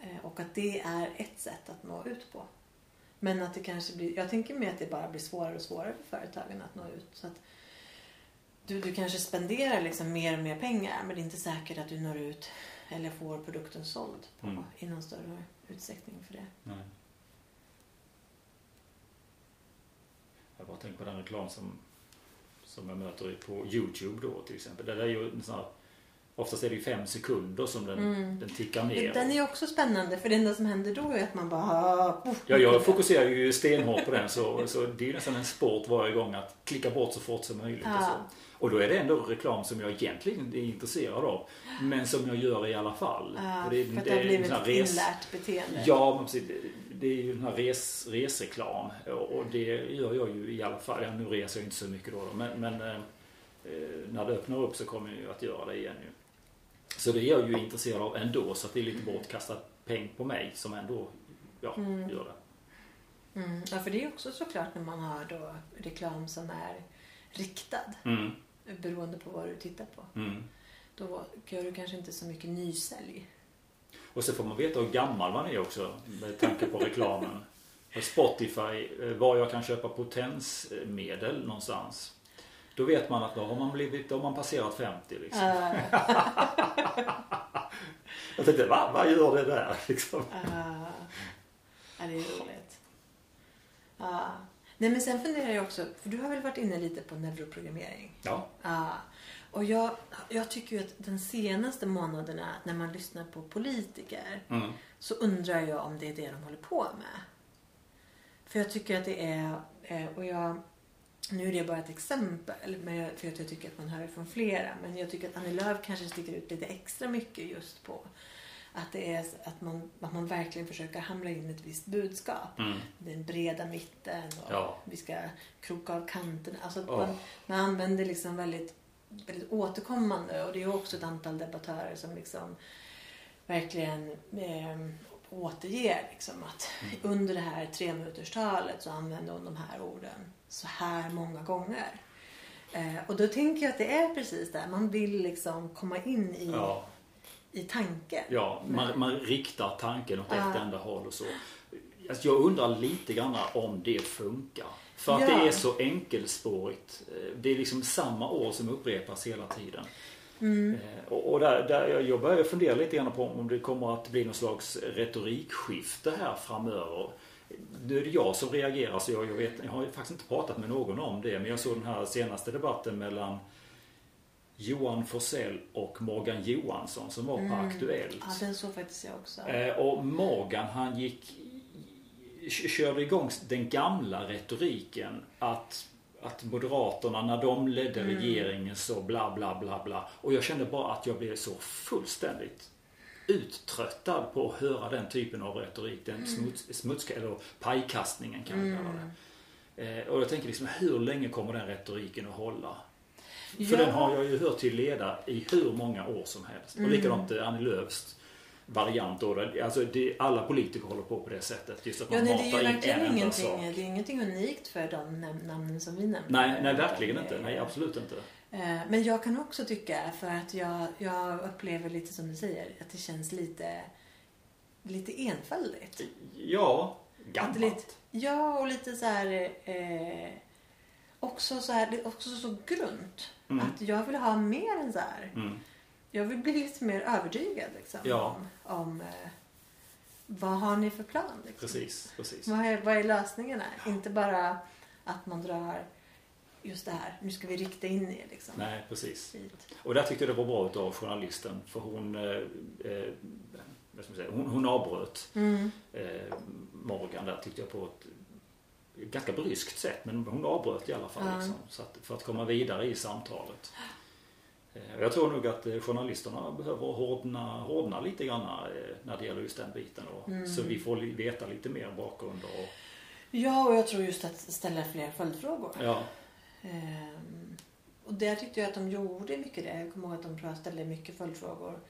eh, och att det är ett sätt att nå ut på. Men att det kanske blir, jag tänker mig att det bara blir svårare och svårare för företagen att nå ut. Så att du, du kanske spenderar liksom mer och mer pengar men det är inte säkert att du når ut eller får produkten såld på, mm. i någon större utsträckning för det. Nej. Jag bara tänker på den reklam som, som jag möter på Youtube då till exempel. Det är ju en sån här Oftast är det ju fem sekunder som den, mm. den tickar ner. Den är också spännande för det enda som händer då är att man bara... ja, jag fokuserar ju stenhårt på den så, så det är ju nästan en sport varje gång att klicka bort så fort som möjligt. Ja. Och, så. och då är det ändå reklam som jag egentligen är intresserad av. Men som jag gör i alla fall. Ja, det, för att det, det har blivit ett res... inlärt beteende. Ja, men precis. Det är ju den här res, resreklam. Och det gör jag ju i alla fall. Ja, nu reser jag inte så mycket då. då men, men eh, när det öppnar upp så kommer jag ju att göra det igen ju. Så det är jag ju intresserad av ändå så att det är lite bortkastad peng på mig som ändå ja, Mm. gör det. Mm. Ja, för det är också såklart när man har då reklam som är riktad Mm. beroende på vad du tittar på. Mm. Då gör du kanske inte så mycket nysälj. Och så får man veta hur gammal man är också med tanke på reklamen. Spotify, eh, var jag kan köpa potensmedel någonstans. Då vet man att då har man, blivit, då har man passerat 50 liksom. Uh, Jag tänkte, va? Vad gör det där? Liksom. uh, ja, det är roligt. Ja. Nej, men sen funderar jag också, för du har väl varit inne lite på neuroprogrammering? Ja. Ja. Och jag, jag tycker ju att de senaste månaderna när man lyssnar på politiker Mm. så undrar jag om det är det de håller på med. För jag tycker att det är, eh, och jag, nu är det bara ett exempel, för att jag tycker att man hör från flera, men jag tycker att Annie Lööf kanske sticker ut lite extra mycket just på att det är att man, att man verkligen försöker hamla in ett visst budskap. Mm. Den breda mitten och Ja. vi ska kroka av kanterna. Alltså Åh. man, man använder liksom väldigt, väldigt återkommande och det är också ett antal debattörer som liksom verkligen eh, återger liksom att Mm. under det här treminuterstalet så använder hon de här orden så här många gånger. Eh, och då tänker jag att det är precis det. Man vill liksom komma in i, Ja. i tanken. Ja, man, man riktar tanken åt ett Ja. enda håll och så. Alltså jag undrar lite grann om det funkar. För att Ja. det är så enkelspårigt. Eh, Det är liksom samma ord som upprepas hela tiden. Mm. Eh, Och, och där, där jag- jag börjar fundera lite grann på om det kommer att bli någon slags retorikskifte här framöver. Nu är det jag som reagerar så jag, jag, vet, jag har faktiskt inte pratat med någon om det. Men jag såg den här senaste debatten mellan Johan Forsell och Morgan Johansson som var på Aktuellt. Ja, den såg faktiskt jag också. Eh, Och Morgan han gick körde igång den gamla retoriken att att Moderaterna när de ledde Mm. regeringen så bla bla bla bla. Och jag kände bara att jag blev så fullständigt uttröttad på att höra den typen av retorik. Den Mm. smuts, smuts eller pajkastningen kan vi kalla det. Eh, Och jag tänker liksom hur länge kommer den retoriken att hålla? För Ja. den har jag ju hört till leda i hur många år som helst. Och likadant eh, Annie Lööfs variant då. Alltså det, alla politiker håller på på det sättet. Just att Ja, man nej, det är ju in verkligen en enda ingenting, sak. det är ingenting unikt för de nam- namnen som vi nämnde. Nej, nej verkligen inte. Nej, absolut inte. Eh, Men jag kan också tycka, för att jag, jag upplever lite som du säger, att det känns lite, lite enfaldigt. Ja, gammalt. lite, ja, och lite så här... Eh, också så här, det är också så grunt. Mm. Att jag vill ha mer än så här. Mm. Jag vill bli lite mer övertygad liksom, Ja. om, om eh, vad har ni för plan? Liksom? Precis, precis. Vad är, vad är lösningarna? Inte bara att man drar just det här, nu ska vi rikta in er liksom. Nej, precis. Hit. Och där tyckte jag det var bra utav journalisten. För hon, eh, eh, vad ska man säga, hon, hon avbröt Mm. eh, Morgan där tyckte jag på ett ganska bryskt sätt. Men hon avbröt i alla fall. Ja. Liksom, så att, för att komma vidare i samtalet. Eh, jag tror nog att eh, journalisterna behöver hårdna, hårdna lite grann när det gäller just den biten. Och, Mm. Så vi får veta lite mer bakgrund. Och, Ja, och jag tror just att ställa fler följdfrågor. ja, och där tyckte jag att de gjorde mycket det. Jag kommer ihåg att de ställde mycket följdfrågor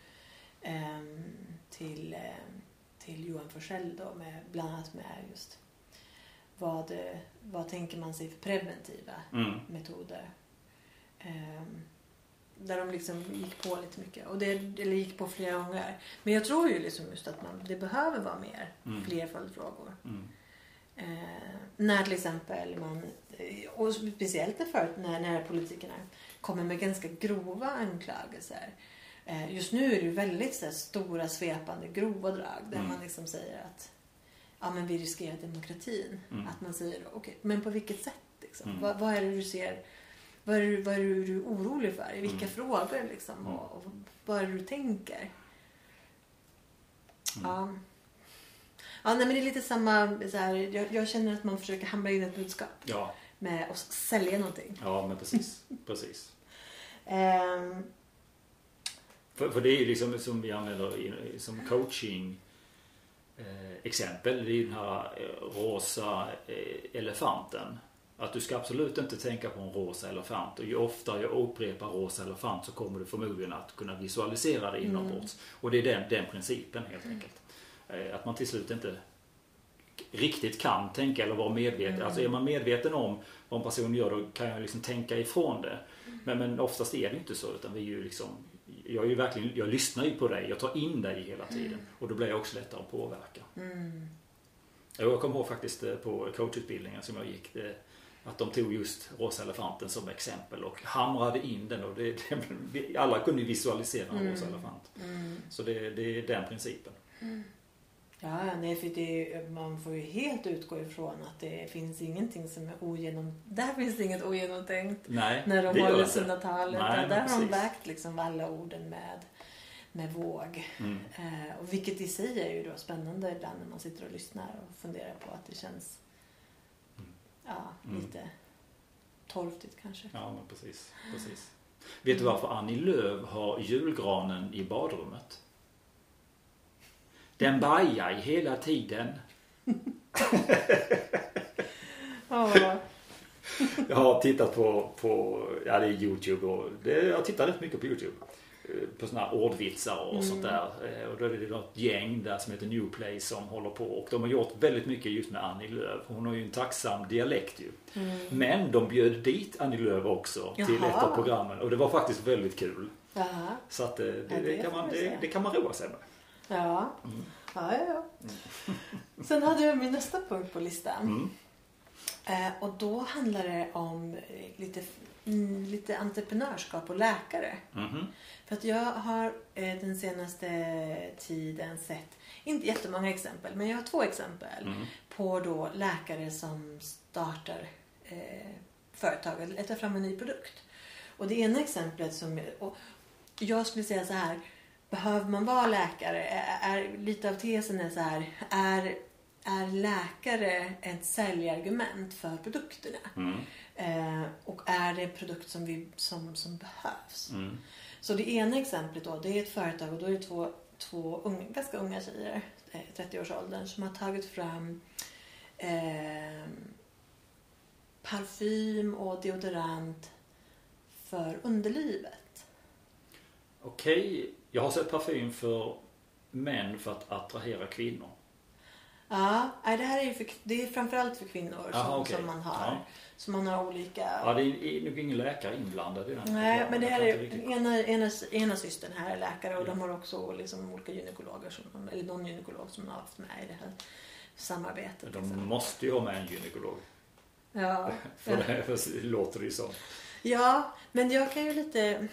ehm, till, ehm, till Johan Forssell då, med, bland annat med just vad, vad tänker man sig för preventiva mm, metoder. Ehm, där de liksom gick på lite mycket. Och det, eller gick på flera gånger. Men jag tror ju liksom just att man, det behöver vara mer, Mm. fler följdfrågor. mm, Eh, när till exempel man, eh, och speciellt när, för, när, när politikerna kommer med ganska grova anklagelser. Eh, just nu är det väldigt så här, stora svepande grova drag där Mm. man liksom säger att ja, men vi riskerar demokratin. Mm. Att man säger okej, men på vilket sätt? Liksom? Mm. Vad, vad är det du ser? Vad är, du- vad är du, du orolig för? I vilka Mm. frågor liksom? Mm. Och, och vad är det du tänker? Mm. Ja. Ja, nej, men det är lite samma. Så här, jag, jag känner att man försöker hamra in ett budskap ja, med att sälja någonting. ja, men precis. precis. Ehm, För, för det är ju liksom som vi använder i, som coaching eh, exempel. Det är ju den här eh, rosa eh, elefanten. Att du ska absolut inte tänka på en rosa elefant. Och ju oftare jag upprepar rosa elefant så kommer du förmodligen att kunna visualisera det inombords. Och det är den, den principen helt enkelt. Eh, Att man till slut inte riktigt kan tänka eller vara medveten. Mm. Alltså är man medveten om vad en person gör då kan jag liksom tänka ifrån det. Men, men oftast är det inte så utan vi är ju liksom jag, är ju verkligen, jag lyssnar ju på dig, jag tar in dig hela tiden och då blir jag också lättare att påverka. Mm. Jag kommer ihåg faktiskt eh, på coachutbildningen som jag gick det, att de tog just Rosa elefanten som exempel och hamrade in den och det, det, alla kunde visualisera en rosa elefant. Mm. Så det, det är den principen. Ja, nej, för det, man får ju helt utgå ifrån att det finns ingenting som är ogenom... Där finns det inget ogenomtänkt. Nej, När de håller sina tal. Utan där har de vägt liksom alla orden med, med våg. Mm. Eh, och vilket i sig är ju då spännande ibland när man sitter och lyssnar och funderar på att det känns ja, Mm. lite torftigt kanske. Ja, men precis. precis. Vet du varför Annie Lööf har julgranen i badrummet? Den bajar hela tiden. Ja. Jag har tittat på, på ja det är Youtube och det, jag tittar rätt mycket på Youtube. Eh, På sådana här ordvitsar och sånt där. Eh, Och då är det något gäng där som heter New Play som håller på. Och de har gjort väldigt mycket just med Annie Lööf. Hon har ju en tacksam dialekt ju. Men de bjöd dit Annie Lööf också till Jaha. ett av programmen. Och det var faktiskt väldigt kul. Jaha. Så att eh, det, Ja, det, det kan man, det, det kan man roa sig med. Ja. Mm. Ja, ja, ja. Sen hade jag min nästa punkt på listan. Mm. Eh, och då handlar det om eh, lite, mm, lite entreprenörskap och läkare. Mhm. För att jag har eh, den senaste tiden sett, inte jättemånga exempel, men jag har två exempel Mm. på då läkare som startar eh, företag eller letar fram en ny produkt. Och det ena exemplet som, jag skulle säga så här, behöver man vara läkare? Är, är, lite av tesen är så här, är, är läkare ett säljargument för produkterna? Mm. Eh, och är det en produkt som, vi, som, som behövs? Mm. Så det ena exemplet då, det är ett företag och då är det två, två unga, ganska unga tjejer, eh, 30-årsåldern, som har tagit fram eh, parfym och deodorant för underlivet. Okej, jag har sett parfym för män för att attrahera kvinnor. Ja, nej, det här är ju för, det är framförallt för kvinnor Jaha, som, okej. som man har. Ja. Så man har olika... Ja, det är nog ingen läkare inblandad i den. Nej, men det här är riktigt- ena, ena, ena systern här är läkare och de har också liksom olika gynekologer, som, eller någon gynekolog som har haft med i det här samarbetet. De liksom. måste ju ha med en gynekolog. Ja, För det för låter det ju så. ja, men jag kan ju lite...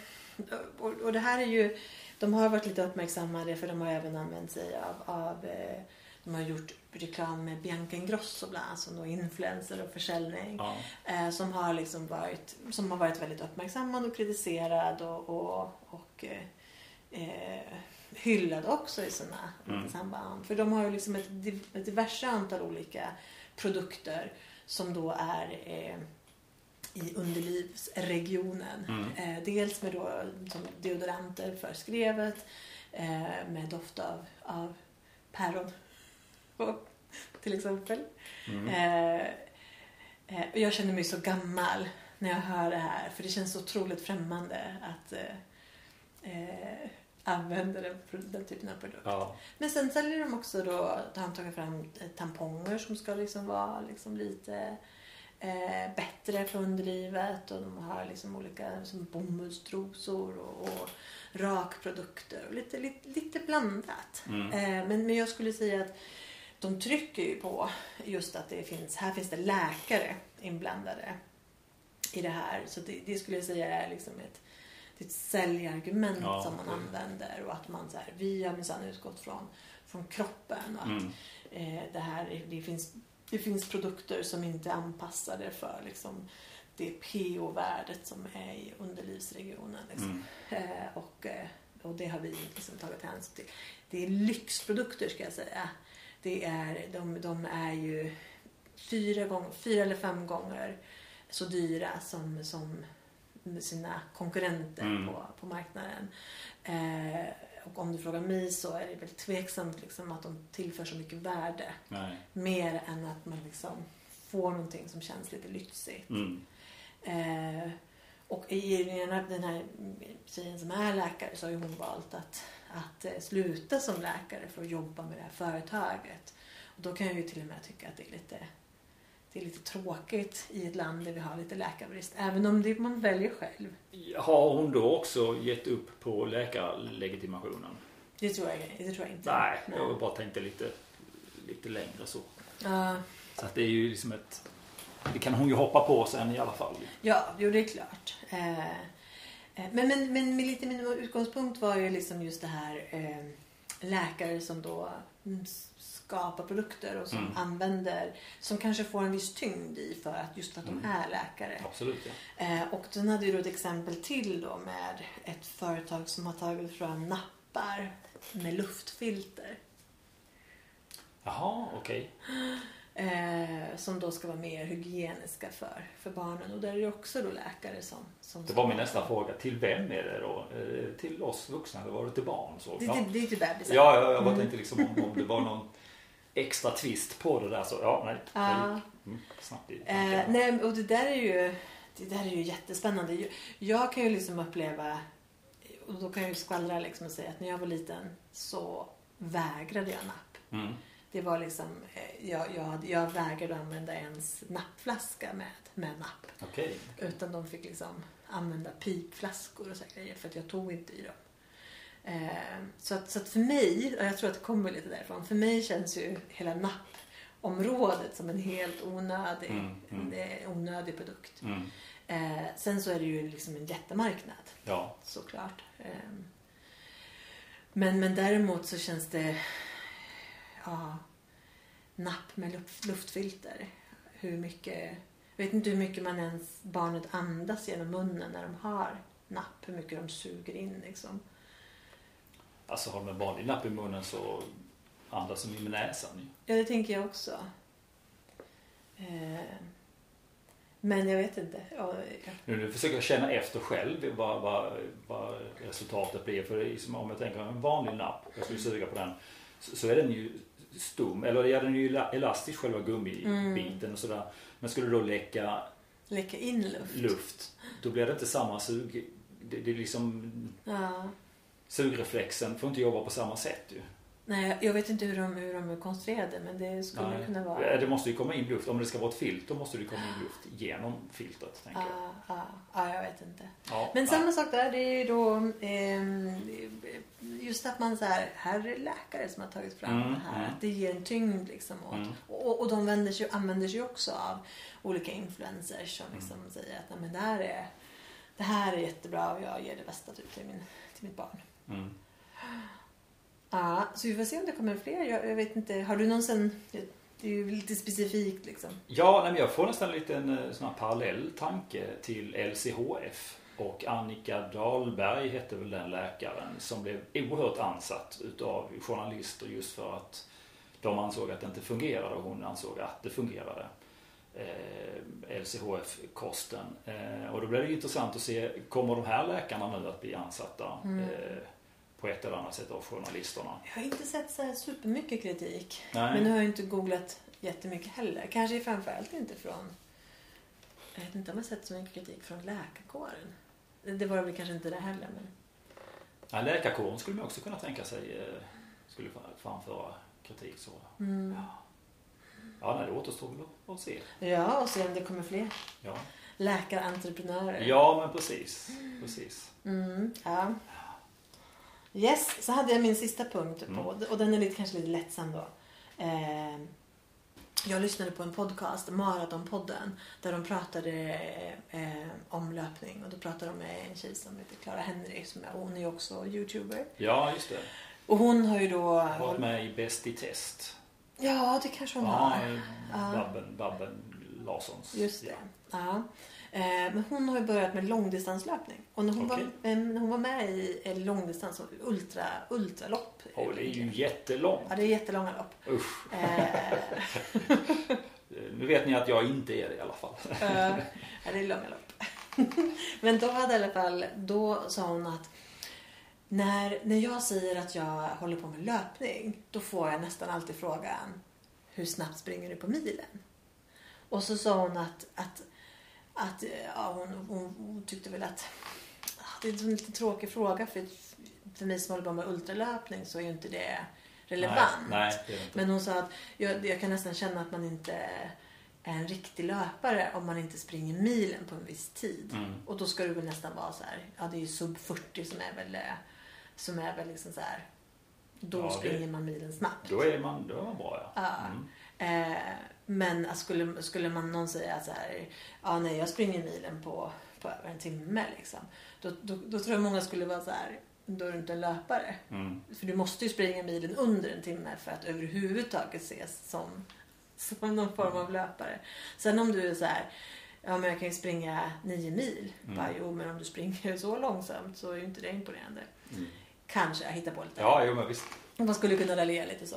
Och, och det här är ju... De har varit lite uppmärksammade för de har även använt sig av... av eh, de har gjort reklam med Bianca Ingrosso bland annat som då influencer och försäljning. Ja. Eh, som har liksom varit, som har varit väldigt uppmärksammad och kritiserad och, och, och eh, eh, hyllad också i sina Mm. samband. För de har ju liksom ett, ett diverse antal olika produkter som då är eh, i underlivsregionen. Mm. Eh, dels med då, som deodoranter för skrevet eh, med doft av, av päron och, till exempel. Mm. Eh, jag känner mig så gammal när jag hör det här. För det känns så otroligt främmande att eh, använda den, den typen av produkt. Ja. Men sen säljer de också då, då har de tagit fram tamponger som ska liksom vara liksom lite eh, bättre underlivet. Och de har liksom olika som bomullstrosor och, och rakprodukter. Och lite, lite, lite blandat. Mm. Eh, men, men jag skulle säga att de trycker ju på just att det finns, här finns det läkare inblandade i det här. Så det, det skulle jag säga är liksom ett, det är ett säljargument Ja, som man det- använder och att man så här, vi har minsann utgått från, från kroppen och att Mm. eh, det här, det finns, det finns produkter som inte är anpassade för liksom det pH-värdet som är i underlivsregionen. Liksom. Mm. Eh, och, eh, och det har vi liksom tagit hänsyn till. Det är lyxprodukter ska jag säga. Det är, de, de är ju fyra, gånger, fyra eller fem gånger så dyra som, som sina konkurrenter Mm. på, på marknaden. Eh, och om du frågar mig så är det väl tveksamt liksom att de tillför så mycket värde. Nej. Mer än att man liksom får någonting som känns lite lyxigt. Mm. Eh, och i den här, den här tjejen som är läkare så har ju hon valt att, att eh, sluta som läkare för att jobba med det här företaget. Och då kan jag ju till och med tycka att det är lite, det är lite tråkigt i ett land där vi har lite läkarbrist. Även om det man väljer själv. Har hon då också gett upp på läkarlegitimationen? Det tror jag, det tror jag inte. Nej, jag bara tänkte lite, lite längre så. Ja, Så att det är ju liksom ett... Det kan hon ju hoppa på sen i alla fall. ja jo det är klart. Eh, men, men, men med lite min utgångspunkt var ju liksom just det här eh, läkare som då mm, skapar produkter och som Mm. använder, som kanske får en viss tyngd i för att just för att de Mm. är läkare. Absolut ja. Eh, och den hade ju då ett exempel till då med ett företag som har tagit fram nappar med luftfilter. Jaha, okej. Eh, som då ska vara mer hygieniska för, för barnen. Och där är det också då läkare som... som Det var min nästa fråga. Till vem är det då? Eh, Till oss vuxna eller var det till barn? Så, Det, ja. det, det är till bebisar. Ja, ja, jag bara Mm. tänkte liksom om, om det var någon extra twist på det där så ja, nej. gick, mm, snabbt i Eh, nej, och det där är ju, det där är ju jättespännande. Jag- kan ju liksom uppleva, och då kan jag ju skvallra liksom och säga att när jag var liten så vägrade jag napp. Mm. Det var liksom, eh, jag, jag, jag vägrade använda ens nappflaska med, med napp. Okej. Utan de fick liksom använda pipflaskor och så grejer för att jag tog inte i dem. Eh, så, att, så att för mig, och jag tror att det kommer lite därifrån, för mig känns ju hela nappområdet som en helt onödig, Mm, mm. en onödig produkt. Mm. Eh, sen så är det ju liksom en jättemarknad Ja. såklart. Eh, men, men däremot så känns det ja, napp med luft, luftfilter. Hur mycket, jag vet inte hur mycket man ens barnet andas genom munnen när de har napp. Hur mycket de suger in liksom. Alltså har de en vanlig napp i munnen så andas de med näsan ju. Ja, det tänker jag också. Eh, men jag vet inte. Ja, jag, Nu, nu försöker jag känna efter själv vad, vad, vad resultatet blir. För det är som om jag tänker en vanlig napp, jag skulle suga på den. Så, så är den ju stum, eller ja, den är ju ela- elastisk själva gummibiten och sådär. Men skulle då läcka läcka in luft. luft, då blir det inte samma sug. Det, det är liksom, Ja. Sugreflexen får inte jobba på samma sätt ju. Nej, jag vet inte hur de, hur de är konstruerade men det skulle Nej. kunna vara... Det måste ju komma in luft. Om det ska vara ett filter måste det komma in luft genom filtret. Tänker jag. Ja, ja, ja, jag vet inte. Ja, Men nej. samma sak där, det är ju då ehm, just att man så här, här är läkare som har tagit fram Mm, det här. mm. Att det ger en tyngd liksom åt. Mm. Och, och de vänder sig, använder sig också av olika influencers som liksom Mm. säger att Nej, men det, här är, det här är jättebra och jag ger det bästa typ till, min, till mitt barn. Mm. Ja, så vi får se om det kommer fler. Jag, jag vet inte, har du någonsin, det är ju lite specifikt liksom. Ja, nej, men jag får nästan en liten eh, sån här parallell tanke till LCHF. Och Annika Dahlberg hette väl den läkaren som blev oerhört ansatt utav journalister just för att de ansåg att det inte fungerade och hon ansåg att det fungerade. Eh, LCHF-kosten. Eh, och då blev det intressant att se, kommer de här läkarna nu att bli ansatta Mm. eh, på ett eller annat sätt av journalisterna? Jag har inte sett så här supermycket kritik. Nej. Men nu har jag inte googlat jättemycket heller. Kanske framförallt inte från... Jag vet inte om jag har sett så mycket kritik från läkarkåren. Det var väl kanske inte det heller men... Ja, läkarkåren skulle man också kunna tänka sig eh, skulle framföra kritik så. Mm. Ja, ja nej, det återstår väl att- att se. Ja, och se om det kommer fler Ja, läkarentreprenörer. ja men precis. precis. Mm, ja. Yes, så hade jag min sista punkt Mm. på, och den är lite, kanske lite lättsam då. Eh, jag lyssnade på en podcast, Maratonpodden, där de pratade eh, om löpning. Och då pratade de med en tjej som heter Clara Henry, som är, hon är ju också youtuber. Ja, just det. Och hon har ju då... Varit med i Bäst i test. Ja, det kanske hon Ja, har. eh, Ja. Babben, Babben Larssons. Just det. Ja. Eh, Men hon har ju börjat med långdistanslöpning. Och när hon, Okej. var, eh, när hon var med i eh, långdistans, ultra, ultralopp. Åh, det är ju jättelångt. Ja, det är jättelånga lopp. Usch. Eh, Nu vet ni att jag inte är det i alla fall. eh, ja, det är långa lopp. Men då hade i alla fall, då sa hon att när, när jag säger att jag håller på med löpning, då får jag nästan alltid frågan hur snabbt springer du på milen? Och så sa hon att, att att ja, hon, hon, hon tyckte väl att det är en lite tråkig fråga för, för mig som håller på med ultralöpning så är ju inte det relevant. Nej, nej, det det inte. Men hon sa att jag, jag kan nästan känna att man inte är en riktig löpare om man inte springer milen på en viss tid. Mm. Och då ska det väl nästan vara så här, ja det är ju sub 40 som är väl, eh, som är väl liksom så här, då Ja, det- springer man milen snabbt. Då är man, då är man bra ja. Ja. Mm. Eh, men skulle, skulle man någon säga så här, ja nej jag springer milen på, på över en timme liksom. Då, då, då tror jag många skulle vara så här, då är du inte en löpare. Mm. För du måste ju springa milen under en timme för att överhuvudtaget ses som, som någon form av löpare. Sen om du är så här, ja men jag kan ju springa nio mil. Mm. Bara, jo men om du springer så långsamt så är ju inte det imponerande. Mm. Kanske, jag hittar på lite. Ja, jo men visst. Man skulle kunna raljera lite så.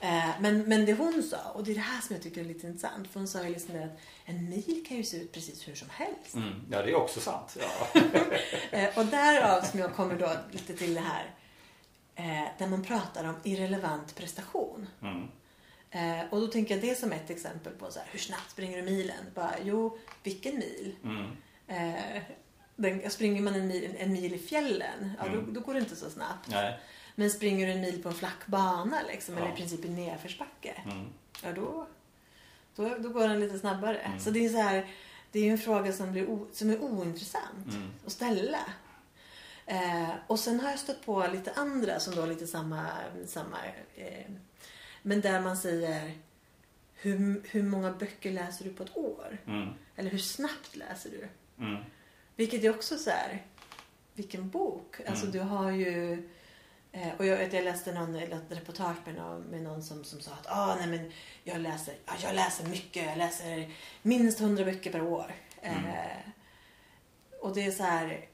Eh, men, men det hon sa, och det är det här som jag tycker är lite intressant. För hon sa ju liksom att en mil kan ju se ut precis hur som helst. Mm. Ja, det är också sant. Ja. Eh, och därav som jag kommer då lite till det här. Eh, där man pratar om irrelevant prestation. Mm. Och då tänker jag det som ett exempel på så här, hur snabbt springer du milen? Bara, jo, vilken mil? Mm. Den, springer man en mil, en mil i fjällen, ja, då, Mm. då går det inte så snabbt. Nej. Men springer du en mil på en flack bana liksom, eller Ja. i princip i nedförsbacke, Mm. ja då, då, då går den lite snabbare. Mm. Så det är så här, det är ju en fråga som, blir o, som är ointressant Mm. att ställa. Eh, och sen har jag stött på lite andra som då har lite samma, samma eh, men där man säger hur, hur många böcker läser du på ett år? Mm. Eller hur snabbt läser du? Mm. Vilket är också så här, vilken bok? Alltså Mm. du har ju och jag, jag läste någon, ett reportage med någon, med någon som, som sa att ah, nej, men jag, läser, ja, jag läser mycket, jag läser minst 100 böcker per år. Mm. Eh, och det är så här,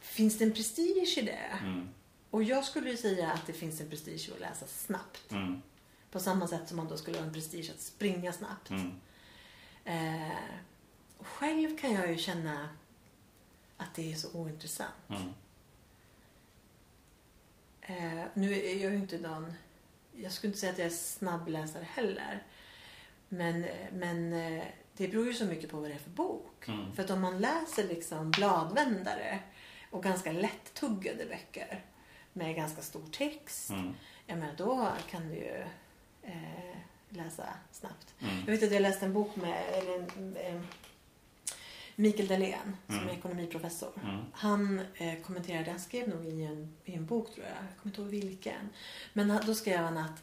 finns det en prestige i det? Mm. Och jag skulle ju säga att det finns en prestige i att läsa snabbt. Mm. På samma sätt som man då skulle ha en prestige att springa snabbt. Mm. Eh, och själv kan jag ju känna att det är så ointressant. Eh, nu är jag ju inte någon... Jag skulle inte säga att jag är snabbläsare heller. Men, men eh, det beror ju så mycket på vad det är för bok. Mm. För att om man läser liksom bladvändare och ganska lättuggade böcker med ganska stor text. Mm. Jag menar, då kan du ju eh, läsa snabbt. Mm. Jag vet att jag läste en bok med eller, en- en- Mikael Dahlén som Mm. är ekonomiprofessor. Mm. Han eh, kommenterade, han skrev nog i en, i en bok tror jag, jag kommer inte ihåg vilken. Men han, då skrev han att,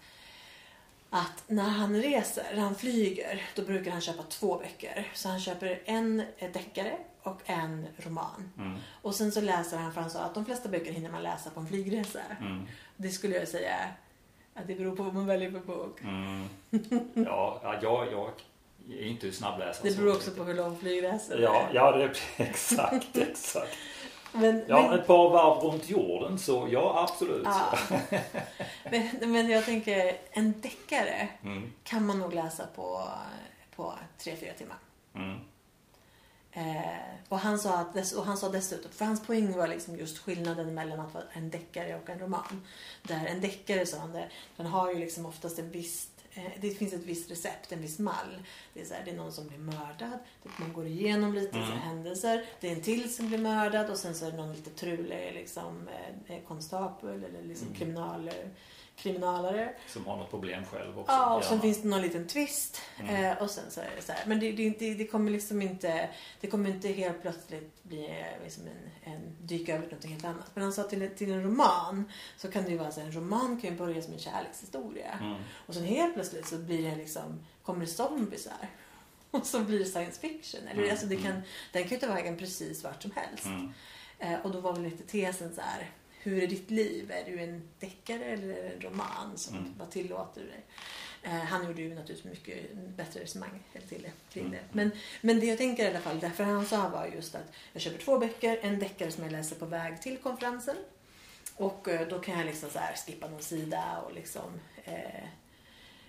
att när han reser, när han flyger, då brukar han köpa två böcker. Så han köper en eh, deckare och en roman. Mm. Och sen så läser han, för han sa att de flesta böcker hinner man läsa på en flygresa. Mm. Det skulle jag säga att det beror på vad man väljer för bok. Mm. Ja, ja jag, jag är inte snabbläsare. Det beror också på hur lång flygresan Ja, ja det är exakt, exakt. Men, Ja, men, ett par varv runt jorden så ja, absolut. ja. men, men jag tänker, en deckare Mm. kan man nog läsa på, på tre, fyra timmar. Mm. Eh, och, han sa att dess, och han sa dessutom, för hans poäng var liksom just skillnaden mellan att vara en deckare och en roman. Där en deckare sa han, det, den har ju liksom oftast en viss det finns ett visst recept, en viss mall. Det är, så här, det är någon som blir mördad, man går igenom lite Mm. händelser. Det är en till som blir mördad och sen så är det någon lite trulig liksom, eh, konstapel eller liksom Mm. kriminal, kriminalare. Som har något problem själv också. Ja, och sen finns det någon liten twist. Mm. Eh, och sen så är det så här. Men det, det, det, kommer liksom inte, det kommer inte helt plötsligt bli eh, liksom en, en dyka över någonting helt annat. Men han sa till, till en roman så kan det ju vara så här, en roman kan ju börja som en kärlekshistoria. Mm. Och sen helt plötsligt så blir det liksom, kommer det zombiesar. Och så blir det science fiction. Eller, Mm, alltså det kan, mm. den kan ju ta vägen precis vart som helst. Mm. Eh, och då var väl lite tesen så här. Hur är ditt liv? Är du en deckare eller det en roman? Som, Mm. Vad tillåter du dig? Eh, han gjorde ju naturligtvis mycket bättre resonemang till det, kring det. Mm. Men, men det jag tänker i alla fall, därför han sa var just att jag köper två böcker. En deckare som jag läser på väg till konferensen. Och eh, då kan jag liksom så skippa någon sida och liksom eh,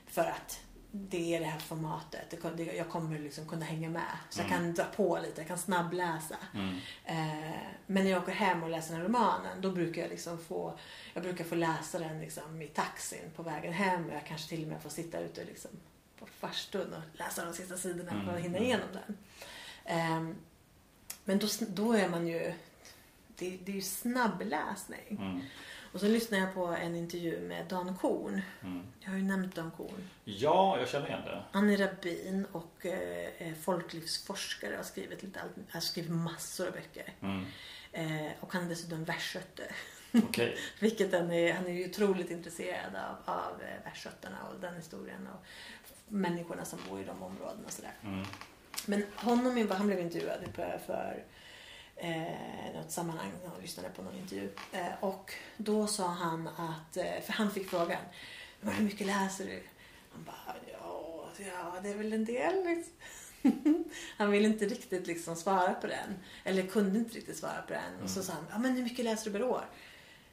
för att det är det här formatet. Jag kommer liksom kunna hänga med. Så jag Mm. kan dra på lite, jag kan snabbläsa. Mm. Eh, men när jag åker hem och läser den här romanen då brukar jag liksom få jag brukar få läsa den liksom i taxin på vägen hem. Jag kanske till och med får sitta ute liksom på farstun och läsa de sista sidorna för att Mm, hinna mm. igenom den. Ehm, men då, då är man ju... Det, det är ju snabbläsning. Mm. Och så lyssnade jag på en intervju med Dan Korn. Mm. Jag har ju nämnt Dan Korn. Ja, jag känner igen det. Han är rabbin och eh, folklivsforskare och har skrivit, lite, allt- har skrivit massor av böcker. Mm. Eh, och han är dessutom västgöte. Okej. Vilket han är, han är ju otroligt intresserad av, av eh, västgötarna och den historien och människorna som bor i de områdena och sådär. Mm. Men honom, han blev intervjuad för eh, något sammanhang, jag lyssnade på någon intervju. Eh, och då sa han att, eh, för han fick frågan, "Men hur mycket läser du? Han bara, ja, ja det är väl en del liksom. Han ville inte riktigt liksom svara på den. Eller kunde inte riktigt svara på den. Och så sa han, ja men hur mycket läser du per år?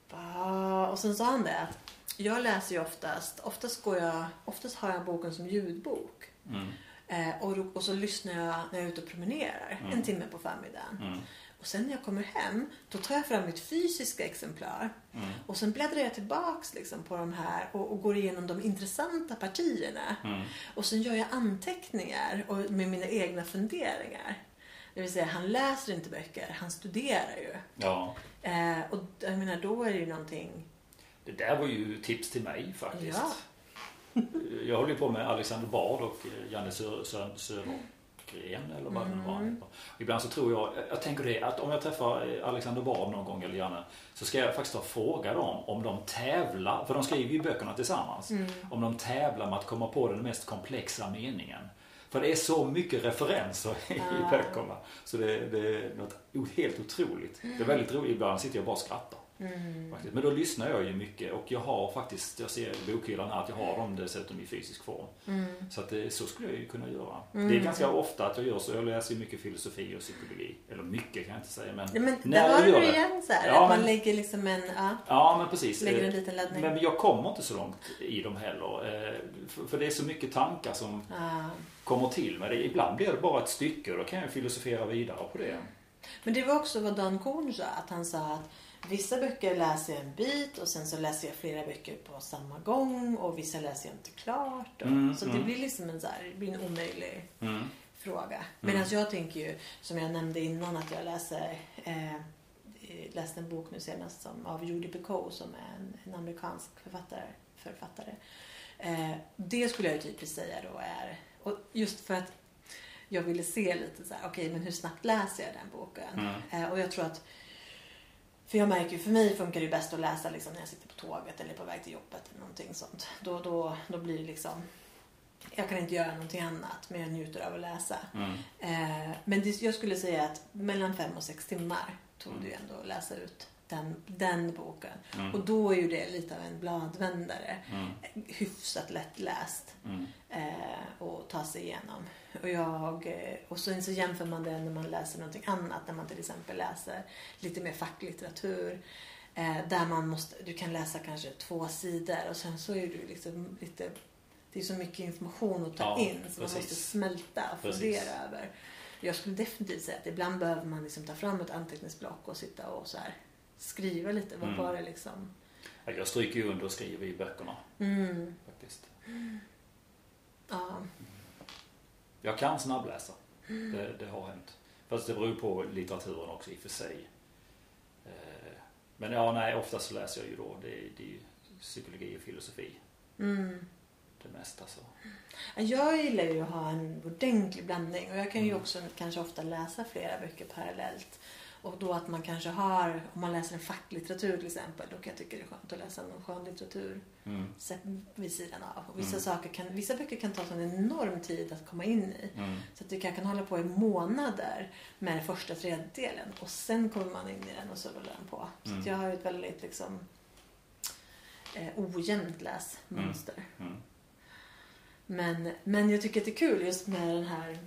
Bara, Och sen sa han det att jag läser ju oftast, oftast går jag, oftast har jag boken som ljudbok. Mm. Eh, och, och så lyssnar jag när jag är ute och promenerar Mm. en timme på förmiddagen. Mm. Och sen när jag kommer hem, då tar jag fram mitt fysiska exemplar. Mm. Och sen bläddrar jag tillbaks liksom på de här och, och går igenom de intressanta partierna. Mm. Och sen gör jag anteckningar och, med mina egna funderingar. Det vill säga, han läser inte böcker, han studerar ju. Ja. Eh, och jag menar, då är det ju någonting... Det där var ju tips till mig faktiskt. Ja. Jag håller ju på med Alexander Bard och eh, Janne Sö- Sö- Södergren eller vad det nu var. han Mm. Ibland så tror jag, jag tänker det att om jag träffar eh, Alexander Bard någon gång eller Janne så ska jag faktiskt ta och fråga dem om de tävlar, för de skriver ju böckerna tillsammans, Mm. om de tävlar med att komma på den mest komplexa meningen. För det är så mycket referenser i Ah. böckerna. Så det, det är något helt otroligt. Det är väldigt roligt. Ibland sitter jag och bara och skrattar. Mm. Men då lyssnar jag ju mycket och jag har faktiskt, jag ser bokhyllan här att jag har dem dessutom i fysisk form. Mm. Så att det, så skulle jag ju kunna göra. Mm. Det är ganska ofta att jag gör så. Jag läser ju mycket filosofi och psykologi. Eller mycket kan jag inte säga men Ja, men när där har du det- igen så här, Ja, att man men- lägger liksom en... Ja, Ja men precis. lägger en Eh, liten laddning. Men jag kommer inte så långt i dem heller. Eh, för- det är så mycket tankar som Ja. kommer till med det. Ibland blir det bara ett stycke och då kan jag filosofera vidare på det. Men det var också vad Dan Korn sa, att han sa att vissa böcker läser jag en bit och sen så läser jag flera böcker på samma gång och vissa läser jag inte klart. Och, Mm, så det mm. blir liksom en, så här, det blir en omöjlig Mm. fråga. Medan jag tänker ju, som jag nämnde innan, att jag läser eh, läste en bok nu senast som, av Judy Picoult som är en, en amerikansk författare. författare. Eh, det skulle jag ju typiskt säga då är, och just för att jag ville se lite så här, okej men hur snabbt läser jag den boken? Mm. Eh, och jag tror att, för jag märker ju, för mig funkar det bäst att läsa liksom när jag sitter på tåget eller på väg till jobbet eller någonting sånt. Då, då, då blir det liksom, jag kan inte göra någonting annat men jag njuter av att läsa. Mm. Eh, men det, jag skulle säga att mellan fem och sex timmar tog det ju ändå att läsa ut den, den boken. Mm. Och då är ju det lite av en bladvändare. Mm. Hyfsat lättläst Mm. eh, och ta sig igenom. Och, jag, eh, och sen så jämför man det när man läser någonting annat. När man till exempel läser lite mer facklitteratur. Eh, där man måste, du kan läsa kanske två sidor och sen så är du liksom lite det är så mycket information att ta Ja, in så man precis. måste smälta och Precis. fundera över. Jag skulle definitivt säga att ibland behöver man liksom ta fram ett anteckningsblock och sitta och så här skriva lite. Vad Mm. var det liksom? Ja, Jag stryker ju under och skriver i böckerna Mm. faktiskt. Ja. Jag kan snabbläsa. Det, det har hänt. Fast det beror på litteraturen också i och för sig. Eh, Men ja, nej, oftast så läser jag ju då. Det, det är ju psykologi och filosofi. Mm. Det mesta så. Jag gillar ju att ha en ordentlig blandning och jag kan ju Mm. också kanske ofta läsa flera böcker parallellt. Och då att man kanske har, om man läser en facklitteratur till exempel, då kan jag tycka det är skönt att läsa någon skönlitteratur Mm. vid sidan av. Och vissa, Mm. saker kan, vissa böcker kan ta sån enorm tid att komma in i. Mm. Så att det kan, kan hålla på i månader med den första tredjedelen och sen kommer man in i den och så rullar den på. Så Mm. jag har ett väldigt liksom eh, ojämnt läsmönster. Mm. Men, men jag tycker att det är kul just med den här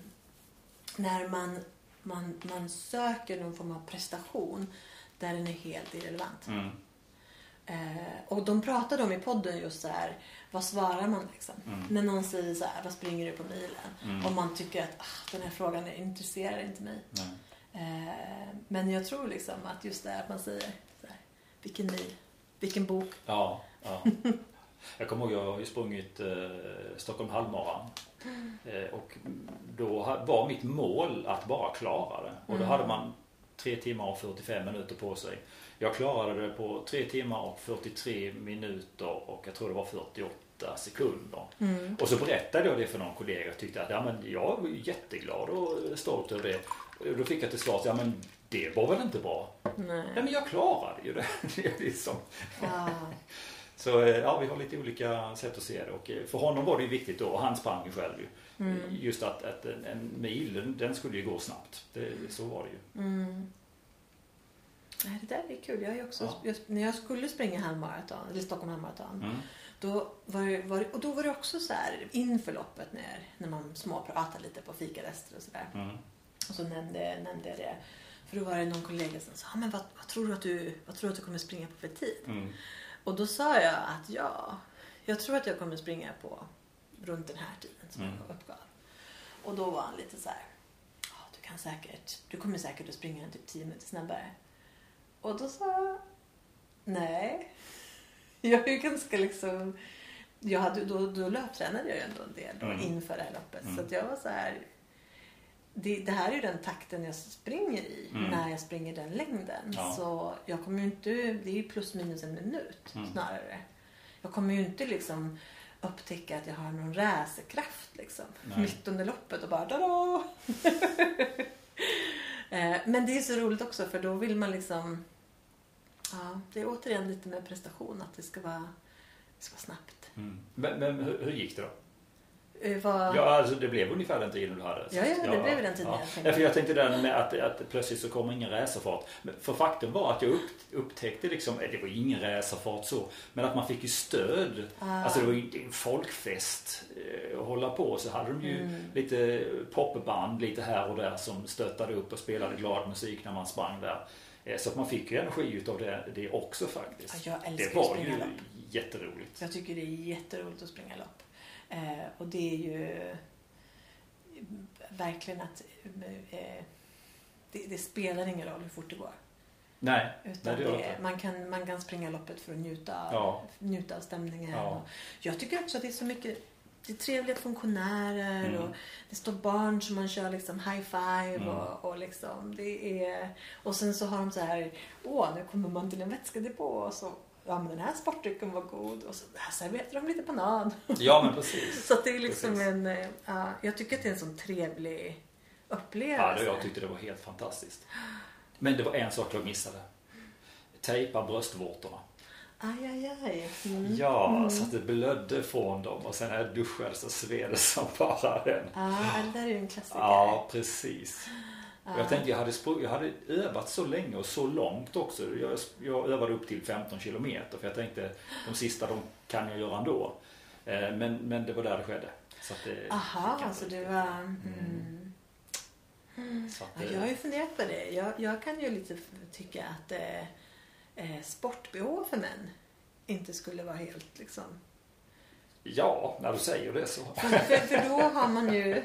när man, man, man söker någon form av prestation där den är helt irrelevant. Mm. Eh, och de pratade om i podden just så här, vad svarar man liksom? Mm. När någon säger så här, vad springer du på milen? Mm. Om man tycker att ah, den här frågan intresserar inte mig. Eh, men jag tror liksom att just det att man säger så här, vilken mil, vilken bok. Ja, ja. Jag kommer ihåg, jag har ju sprungit eh, Stockholm halvmara och då var mitt mål att bara klara det. Och då hade man 3 timmar och 45 minuter på sig. Jag klarade det på 3 timmar och 43 minuter och jag tror det var 48 sekunder. Och så berättade jag det för någon kollega och tyckte att ja, men jag var jätteglad och stolt över det. Och då fick jag till svar ja men det var väl inte bra? Nej. Ja men jag klarade ju det. det liksom. Ja. Så eh, ja, vi har lite olika sätt att se det. Och eh, för honom var det ju viktigt då, och han sprang ju själv ju. Just att, att en, en mil, den, skulle ju gå snabbt. Det, så var det ju. Mm. Det där är kul. Jag ju också, Ja. just, när jag skulle springa halvmaraton, eller Stockholm halvmaraton. Mm. Då var det, var det, och då var det också så här inför loppet när, när man småpratade lite på fikarester och sådär. Mm. Och så nämnde, nämnde jag det. För då var det någon kollega som sa, ah, men vad, vad, tror du att du, vad tror du att du kommer springa på för tid? Och då sa jag att ja, jag tror att jag kommer springa på runt den här tiden som Mm. jag uppgav. Och då var han lite så här, ja, du kan säkert, du kommer säkert att springa en typ 10 minuter snabbare. Och då sa jag, nej. Jag är ju ganska liksom, jag hade, då, då löptränade jag ju ändå en del Mm. inför det här loppet. Mm. Så jag var så här, det, det här är ju den takten jag springer i Mm. när jag springer den längden. Ja. Så jag kommer ju inte, det är ju plus minus en minut Mm. snarare. Jag kommer ju inte liksom upptäcka att jag har någon racerkraft liksom. Nej. Mitt under loppet och bara da Eh, Men det är så roligt också för då vill man liksom Ja, det är återigen lite med prestation att det ska vara, det ska vara snabbt. Mm. Men, men hur, hur gick det då? Eh, Vad, Ja, alltså det blev ungefär den tiden du hade. Ja, ja, det blev den tiden jag tänkte. Ja, jag tänkte där med att, att plötsligt så kommer ingen racerfart. För faktum var att jag upp, upptäckte liksom, eh, det var ingen racerfart så, men att man fick ju stöd. Ah. Alltså det var ju en folkfest eh, att hålla på. Så hade de ju Mm. lite popband lite här och där som stöttade upp och spelade glad musik när man sprang där. Så att man fick ju energi utav det, det också faktiskt. Ja, jag älskar det att var springa ju lopp. jätteroligt. Jag tycker det är jätteroligt att springa lopp. Eh, och det är ju verkligen att eh, det, det spelar ingen roll hur fort det går. Nej, Utan nej det det man, kan, man kan springa loppet för att njuta av, Ja. njuta av stämningen. Ja. Jag tycker också att det är så mycket det är trevliga funktionärer Mm. och det står barn som man kör liksom high five Mm. och, och liksom det är och sen så har de så här åh nu kommer man till en vätskadepå och så ja men den här sportdrycken var god och så här serverar de lite banan. Ja men precis. Så det är liksom Precis. en, ja, jag tycker att det är en sån trevlig Ja, upplevelse. det, jag tyckte det var helt fantastiskt. Men det var en sak jag missade. Tejpa bröstvårtorna. Aj, aj, aj. Mm. Ja, så att det blödde från dem och sen när jag duschade så sved det som bara den. Ja, det där är ju en klassiker. Ja, precis. Och Ja. Jag tänkte jag hade, jag hade övat så länge och så långt också. Jag, jag övade upp till 15 kilometer för jag tänkte de sista de kan jag göra ändå. Eh, Men, men det var där det skedde. Så det Aha, så du riktigt. var... Mm. Så att, Ja, jag har ju funderat på det. Jag, jag kan ju lite tycka att eh, eh, sport-bh för män inte skulle vara helt liksom... Ja, när du säger det så. För, för, för då har man ju,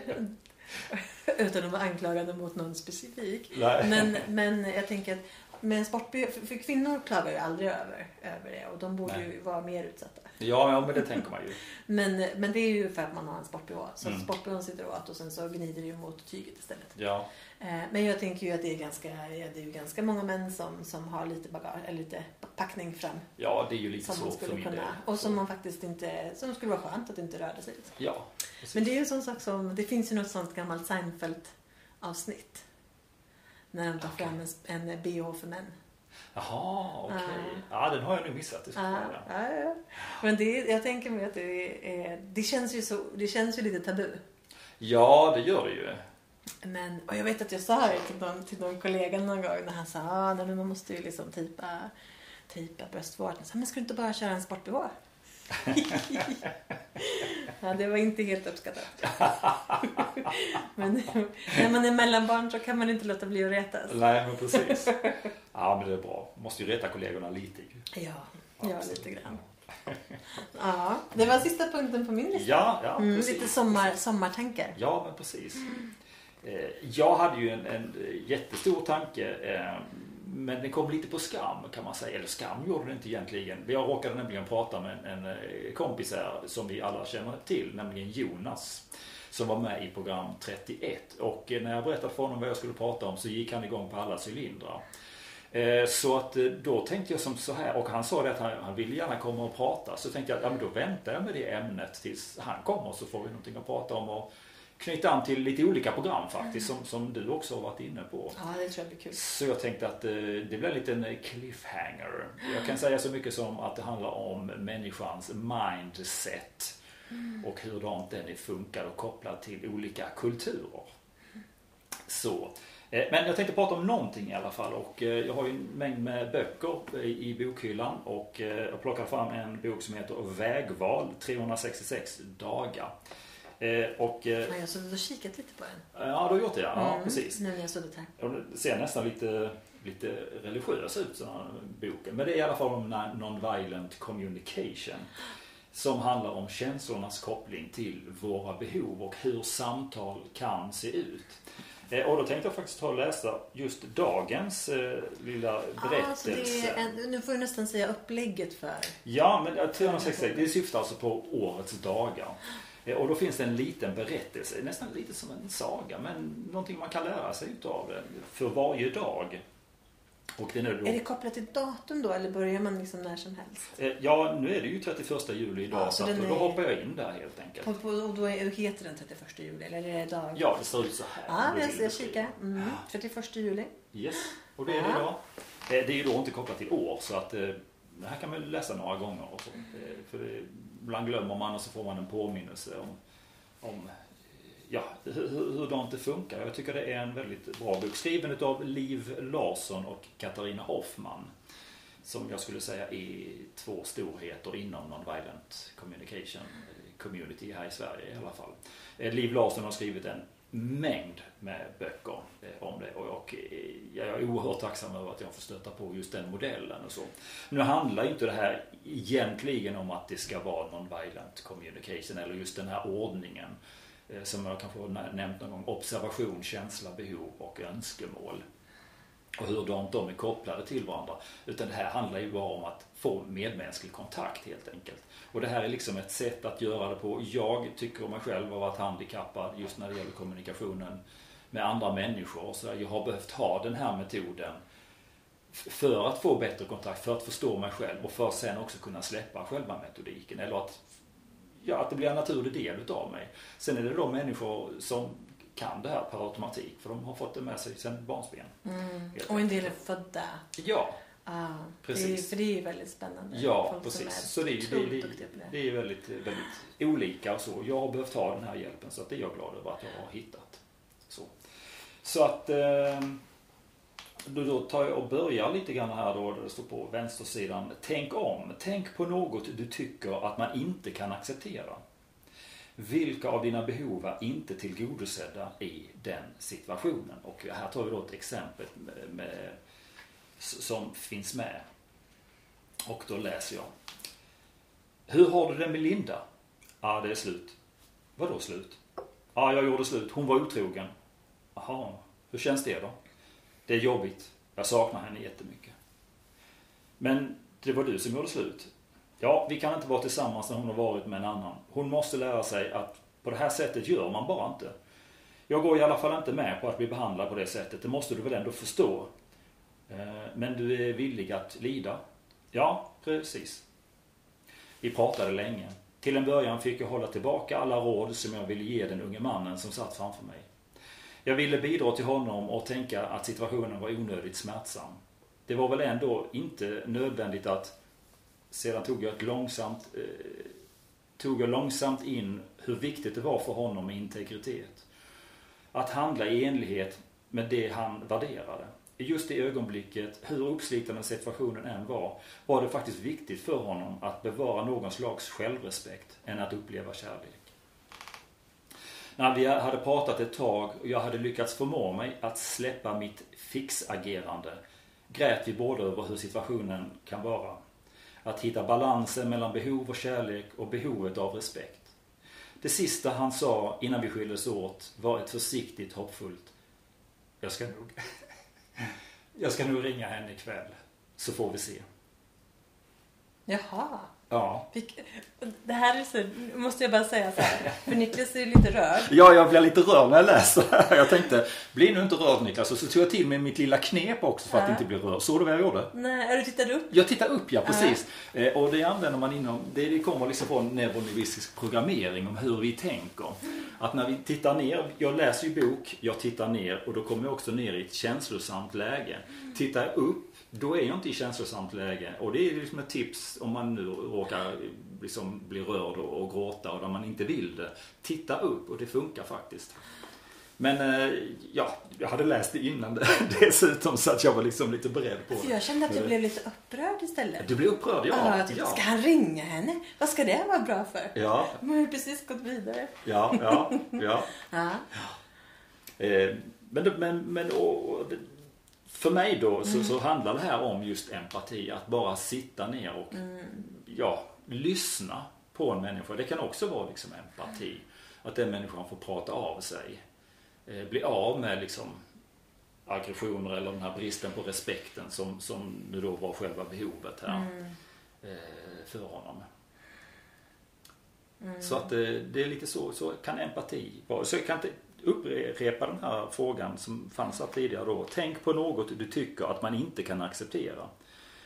utan att vara anklagande mot någon specifik, Nej. men, men jag tänker att med en sport-bh, för, för kvinnor klagar ju aldrig över, över det och de borde Nej. ju vara mer utsatta. Ja, ja, men det tänker man ju. Men, men det är ju för att man har en sport-bh. Så Mm. mm. sport sitter åt och sen så gnider det ju mot tyget istället. Ja, Eh, Men jag tänker ju att det är ganska, ja, det är ju ganska många män som, som har lite bagage, eller lite packning fram. ja det är ju lite Som man så för skulle kunna, och som man faktiskt inte, som skulle vara skönt att inte rörde sig lite. Ja, precis. Men det är ju en sån sak som, det finns ju något sånt gammalt Seinfeld-avsnitt. När de tar Okej. fram en, en bh för män. Jaha, okej. Ah. Ja, den har jag nog missat. Det ja, ja. Men det, jag tänker mig att det är, det känns ju så, det känns ju lite tabu. ja, det gör det ju. Men, och jag vet att jag sa det till någon, till någon kollega någon gång när han sa ah, nej, men man måste ju liksom tejpa, tejpa bröstvårtan. Men ska du inte bara köra en sport-bh? Ja, det var inte helt uppskattat. men när man är mellanbarn så kan man inte låta bli att retas. Nej, men precis. Ja, men det är bra. Måste ju reta kollegorna lite. Ja, ja Absolut. lite grann. Ja, det var sista punkten på min lista. Ja, ja, mm, precis. lite sommar, sommartankar. Ja, men precis. Eh, Jag hade ju en, en jättestor tanke eh, men den kom lite på skam kan man säga. Eller skam gjorde det inte egentligen. Jag råkade nämligen prata med en, en eh, kompis här som vi alla känner till, nämligen Jonas. som var med i program 31. Och eh, när jag berättade för honom vad jag skulle prata om så gick han igång på alla cylindrar. Eh, så att då tänkte jag som så här och han sa det att han, han gärna komma och prata. Så tänkte jag att ja, men då väntar jag med det ämnet tills han kommer så får vi någonting att prata om och knyta an till lite olika program faktiskt som, som du också har varit inne på. Ja, det tror jag blir kul. Så jag tänkte att eh, det blir en liten cliffhanger. Jag kan säga så mycket som att det handlar om människans mindset och hurdant den funkar och kopplad till olika kulturer. Så. Eh, Men jag tänkte prata om någonting i alla fall och eh, jag har ju en mängd med böcker i i bokhyllan och eh, jag plockade fram en bok som heter Vägval 366 dagar. Eh, Och, eh, Ja, jag har suttit och kikat lite på den. ja, du har gjort det ja. ja Mm, precis. Nu när jag suttit här. Det ser nästan lite, lite religiös ut, så här, boken. Men det är i alla fall om non- non-violent communication. Som handlar om känslornas koppling till våra behov och hur samtal kan se ut. Eh, Och då tänkte jag faktiskt ta och läsa just dagens eh, lilla berättelse. Så det är en, nu får du nästan säga upplägget för. Ja, men eh, 366, det syftar alltså på årets dagar. Eh, Och då finns det en liten berättelse, nästan lite som en saga, men någonting man kan lära sig utav det för varje dag. Och den är då, Är det kopplat till datum då eller börjar man liksom när som helst? Eh, Ja, nu är det ju 31 juli idag Ja, så så den då är- hoppar jag in där helt enkelt. På, och då är, heter den 31 juli eller är det dag? Ja, det ser ut så här. Ja, du jag, kikar. Mm. 31 juli. Yes, och det är det idag. Eh, Det är ju då inte kopplat till år så att eh, det här kan man läsa några gånger och så. Eh, För det, ibland glömmer man och så får man en påminnelse om, om ja, hur, hur- hurdant det funkar. Jag tycker det är en väldigt bra bok. Skriven utav Liv Larsson och Katarina Hoffman. Som jag skulle säga är två storheter inom non-violent communication community här i Sverige i alla fall. Eh, Liv Larsson har skrivit en mängd med böcker om det och eh, jag, är oerhört tacksam över att jag får stöta på just den modellen och så. Nu handlar inte det här egentligen om att det ska vara non-violent communication eller just den här ordningen eh, som jag kanske har nämnt någon gång. Observation, känsla, behov och önskemål. Och hurdant de, är kopplade till varandra. Utan det här handlar ju bara om att få medmänsklig kontakt helt enkelt. Och det här är liksom ett sätt att göra det på. Jag tycker om mig själv har varit handikappad just när det gäller kommunikationen med andra människor. Så jag har behövt ha den här metoden för att få bättre kontakt, för att förstå mig själv och för att sen också kunna släppa själva metodiken. Eller att, ja, att det blir en naturlig del utav mig. Sen är det då människor som kan det här per automatik för de har fått det med sig sedan barnsben. Helt Och en del är födda. Ja, Ah, Precis. Det för det är ju väldigt spännande. ja precis. Så det, är- det, det, det. det är väldigt, väldigt olika och så. Jag har behövt ha den här hjälpen så att det är jag glad över att jag har hittat. Så, så att eh, då, då tar jag och börjar lite grann här då, där det står på vänstersidan. Tänk om. Tänk på något du tycker att man inte kan acceptera. Vilka av dina behov är inte tillgodosedda i den situationen? Och här tar vi då ett exempel med, med, som finns med. Och då läser jag. Hur har du det med Linda? Ja, det är slut. Vadå slut? Ja, jag gjorde slut. Hon var otrogen. Jaha, hur känns det då? Det är jobbigt. Jag saknar henne jättemycket. Men det var du som gjorde slut. Ja, vi kan inte vara tillsammans när hon har varit med en annan. Hon måste lära sig att på det här sättet gör man bara inte. Jag går i alla fall inte med på att bli behandlad på det sättet. Det måste du väl ändå förstå. Eh, men du är villig att lida? Ja, precis. Vi pratade länge. Till en början fick jag hålla tillbaka alla råd som jag ville ge den unge mannen som satt framför mig. Jag ville bidra till honom och tänka att situationen var onödigt smärtsam. Det var väl ändå inte nödvändigt att... Sedan tog jag ett långsamt... Eh, tog jag långsamt in hur viktigt det var för honom med integritet. Att handla i enlighet med det han värderade. I just det ögonblicket, hur uppslitande situationen än var, var det faktiskt viktigt för honom att bevara någon slags självrespekt än att uppleva kärlek. När vi hade pratat ett tag och jag hade lyckats förmå mig att släppa mitt fixagerande grät vi båda över hur situationen kan vara. Att hitta balansen mellan behov och kärlek och behovet av respekt. Det sista han sa innan vi skildes åt var ett försiktigt hoppfullt Jag ska nog Jag ska nog ringa henne ikväll så får vi se. Jaha. Ja. Det här är så, måste jag bara säga så här. För Niklas är lite rörd. Ja, jag blir lite rörd när jag läser. Jag tänkte, bli nu inte rörd Niklas. Och så tog jag till mig mitt lilla knep också för att Ja. inte bli rörd. Såg du vad jag gjorde? Nej, du tittade upp? Jag tittar upp, ja precis. Eh, och det använder man inom, det, kommer liksom från neurolingvistisk programmering om hur vi tänker. Att när vi tittar ner, jag läser ju bok, jag tittar ner och då kommer jag också ner i ett känslosamt läge. Tittar jag upp, då är jag inte i känslosamt läge. Och det är liksom ett tips om man nu råkar liksom bli rörd och, och gråta och där man inte vill det. Titta upp och det funkar faktiskt. Men eh, ja, jag hade läst det innan det, dessutom så att jag var liksom lite beredd på det. jag kände att jag blev lite upprörd istället. Du blir upprörd, ja. Jag tänkte, ja. ska han ringa henne? Vad ska det vara bra för? Ja, Man har ju precis gått vidare. ja, ja, ja. Ja. Eh, men, men, men och, för mig då så, så handlar det här om just empati. Att bara sitta ner och ja, lyssna på en människa. Det kan också vara liksom empati. Att den människan får prata av sig. Eh, bli av med liksom aggressioner eller den här bristen på respekten som, som nu då var själva behovet här eh, för honom. Så att det, det är lite så, så kan empati vara. Så kan upprepa den här frågan som fanns här tidigare då. Tänk på något du tycker att man inte kan acceptera.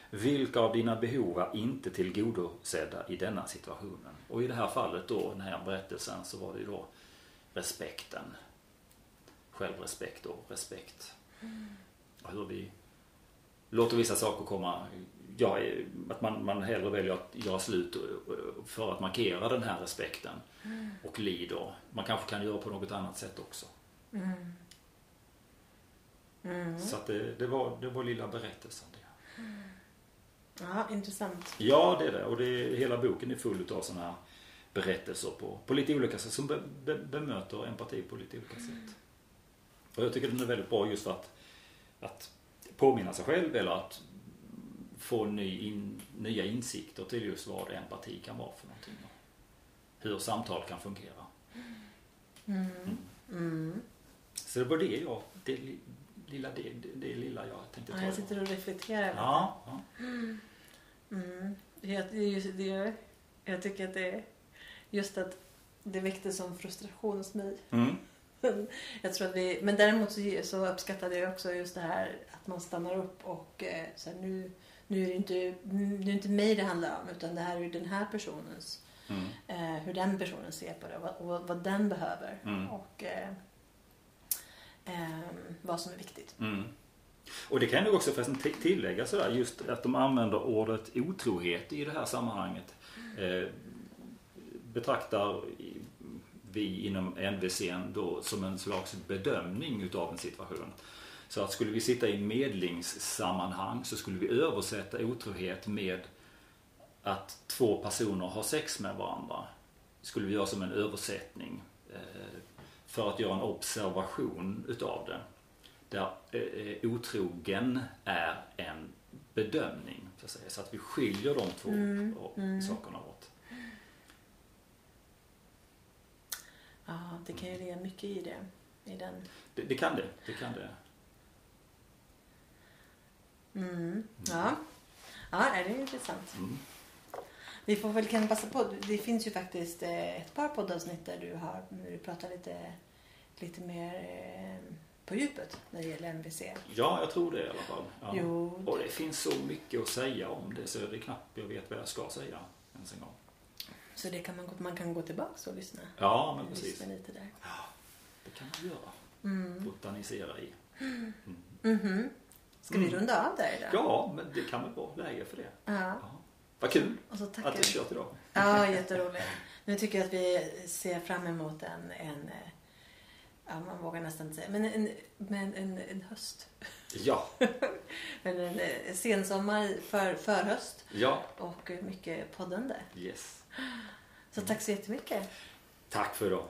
Vilka av dina behov är inte tillgodosedda i denna situationen? Och i det här fallet då, den här berättelsen, så var det ju då respekten. Självrespekt och respekt. Och hur vi låter vissa saker komma, ja, att man, man hellre väljer att göra slut för att markera den här respekten och lider. Man kanske kan göra på något annat sätt också. Så att det, det, var, det var lilla berättelsen. Det. ja, intressant. Ja, det är det. Och det hela boken är full av sådana här berättelser på, på lite olika sätt som be, be, bemöter empati på lite olika sätt. Och jag tycker den är väldigt bra just för att, att påminna sig själv eller att få ny in, nya insikter till just vad empati kan vara för någonting. och Hur samtal kan fungera. Mm. Så det var det jag, det li- lilla, det, det, lilla jag tänkte ta. Ja, jag sitter och reflekterar lite. ja, ja. Mm. Jag, det det, jag tycker att det är just att det väckte sån frustration hos mig. Mm. Jag tror att vi, men däremot så, så uppskattade jag också just det här att man stannar upp och eh, så här, nu, nu är det inte, det inte mig det handlar om utan det här är den här personens, Mm. eh, hur den personen ser på det och vad, vad, den behöver Mm. och eh, eh, vad som är viktigt. Mm. Och det kan jag nog också förresten tillägga sådär just att de använder ordet otrohet i det här sammanhanget. Eh, betraktar vi inom NVC då som en slags bedömning utav en situation. Så att skulle vi sitta i medlingssammanhang så skulle vi översätta otrohet med att två personer har sex med varandra. Skulle vi göra som en översättning eh, för att göra en observation utav det. Där eh, otrogen är en bedömning. Så att, säga. så att vi skiljer de två Mm, mm. sakerna åt. Ja, det kan ju ligga mycket i det. I den. Det, det kan det. det, kan det. Mm. Ja. ja, det är intressant. Mm. Vi får väl kan passa på. Det finns ju faktiskt eh, ett par poddavsnitt där du har du pratar lite, lite mer eh, på djupet när det gäller MVC. Ja, jag tror det i alla fall. Ja. Jo. Och det finns så mycket att säga om det så det är knappt jag vet vad jag ska säga ens en gång. Så det kan man, gå- man kan gå tillbaka och lyssna. Ja, men precis. Lyssna lite där. Det kan man göra. Mm. Botanisera i. Mhm. Ska vi Mm. runda av där idag? Ja, men det kan väl vara läge för det. Ja. Ja. Vad kul Och så tackar att du kört idag. Ja, jätteroligt. Nu tycker jag att vi ser fram emot en, en eh, ja, man vågar nästan inte säga, men en, men en, en höst. Ja, Men en eh, sensommar, för, förhöst ja, och mycket poddande. yes. Så tack så jättemycket. Tack för idag.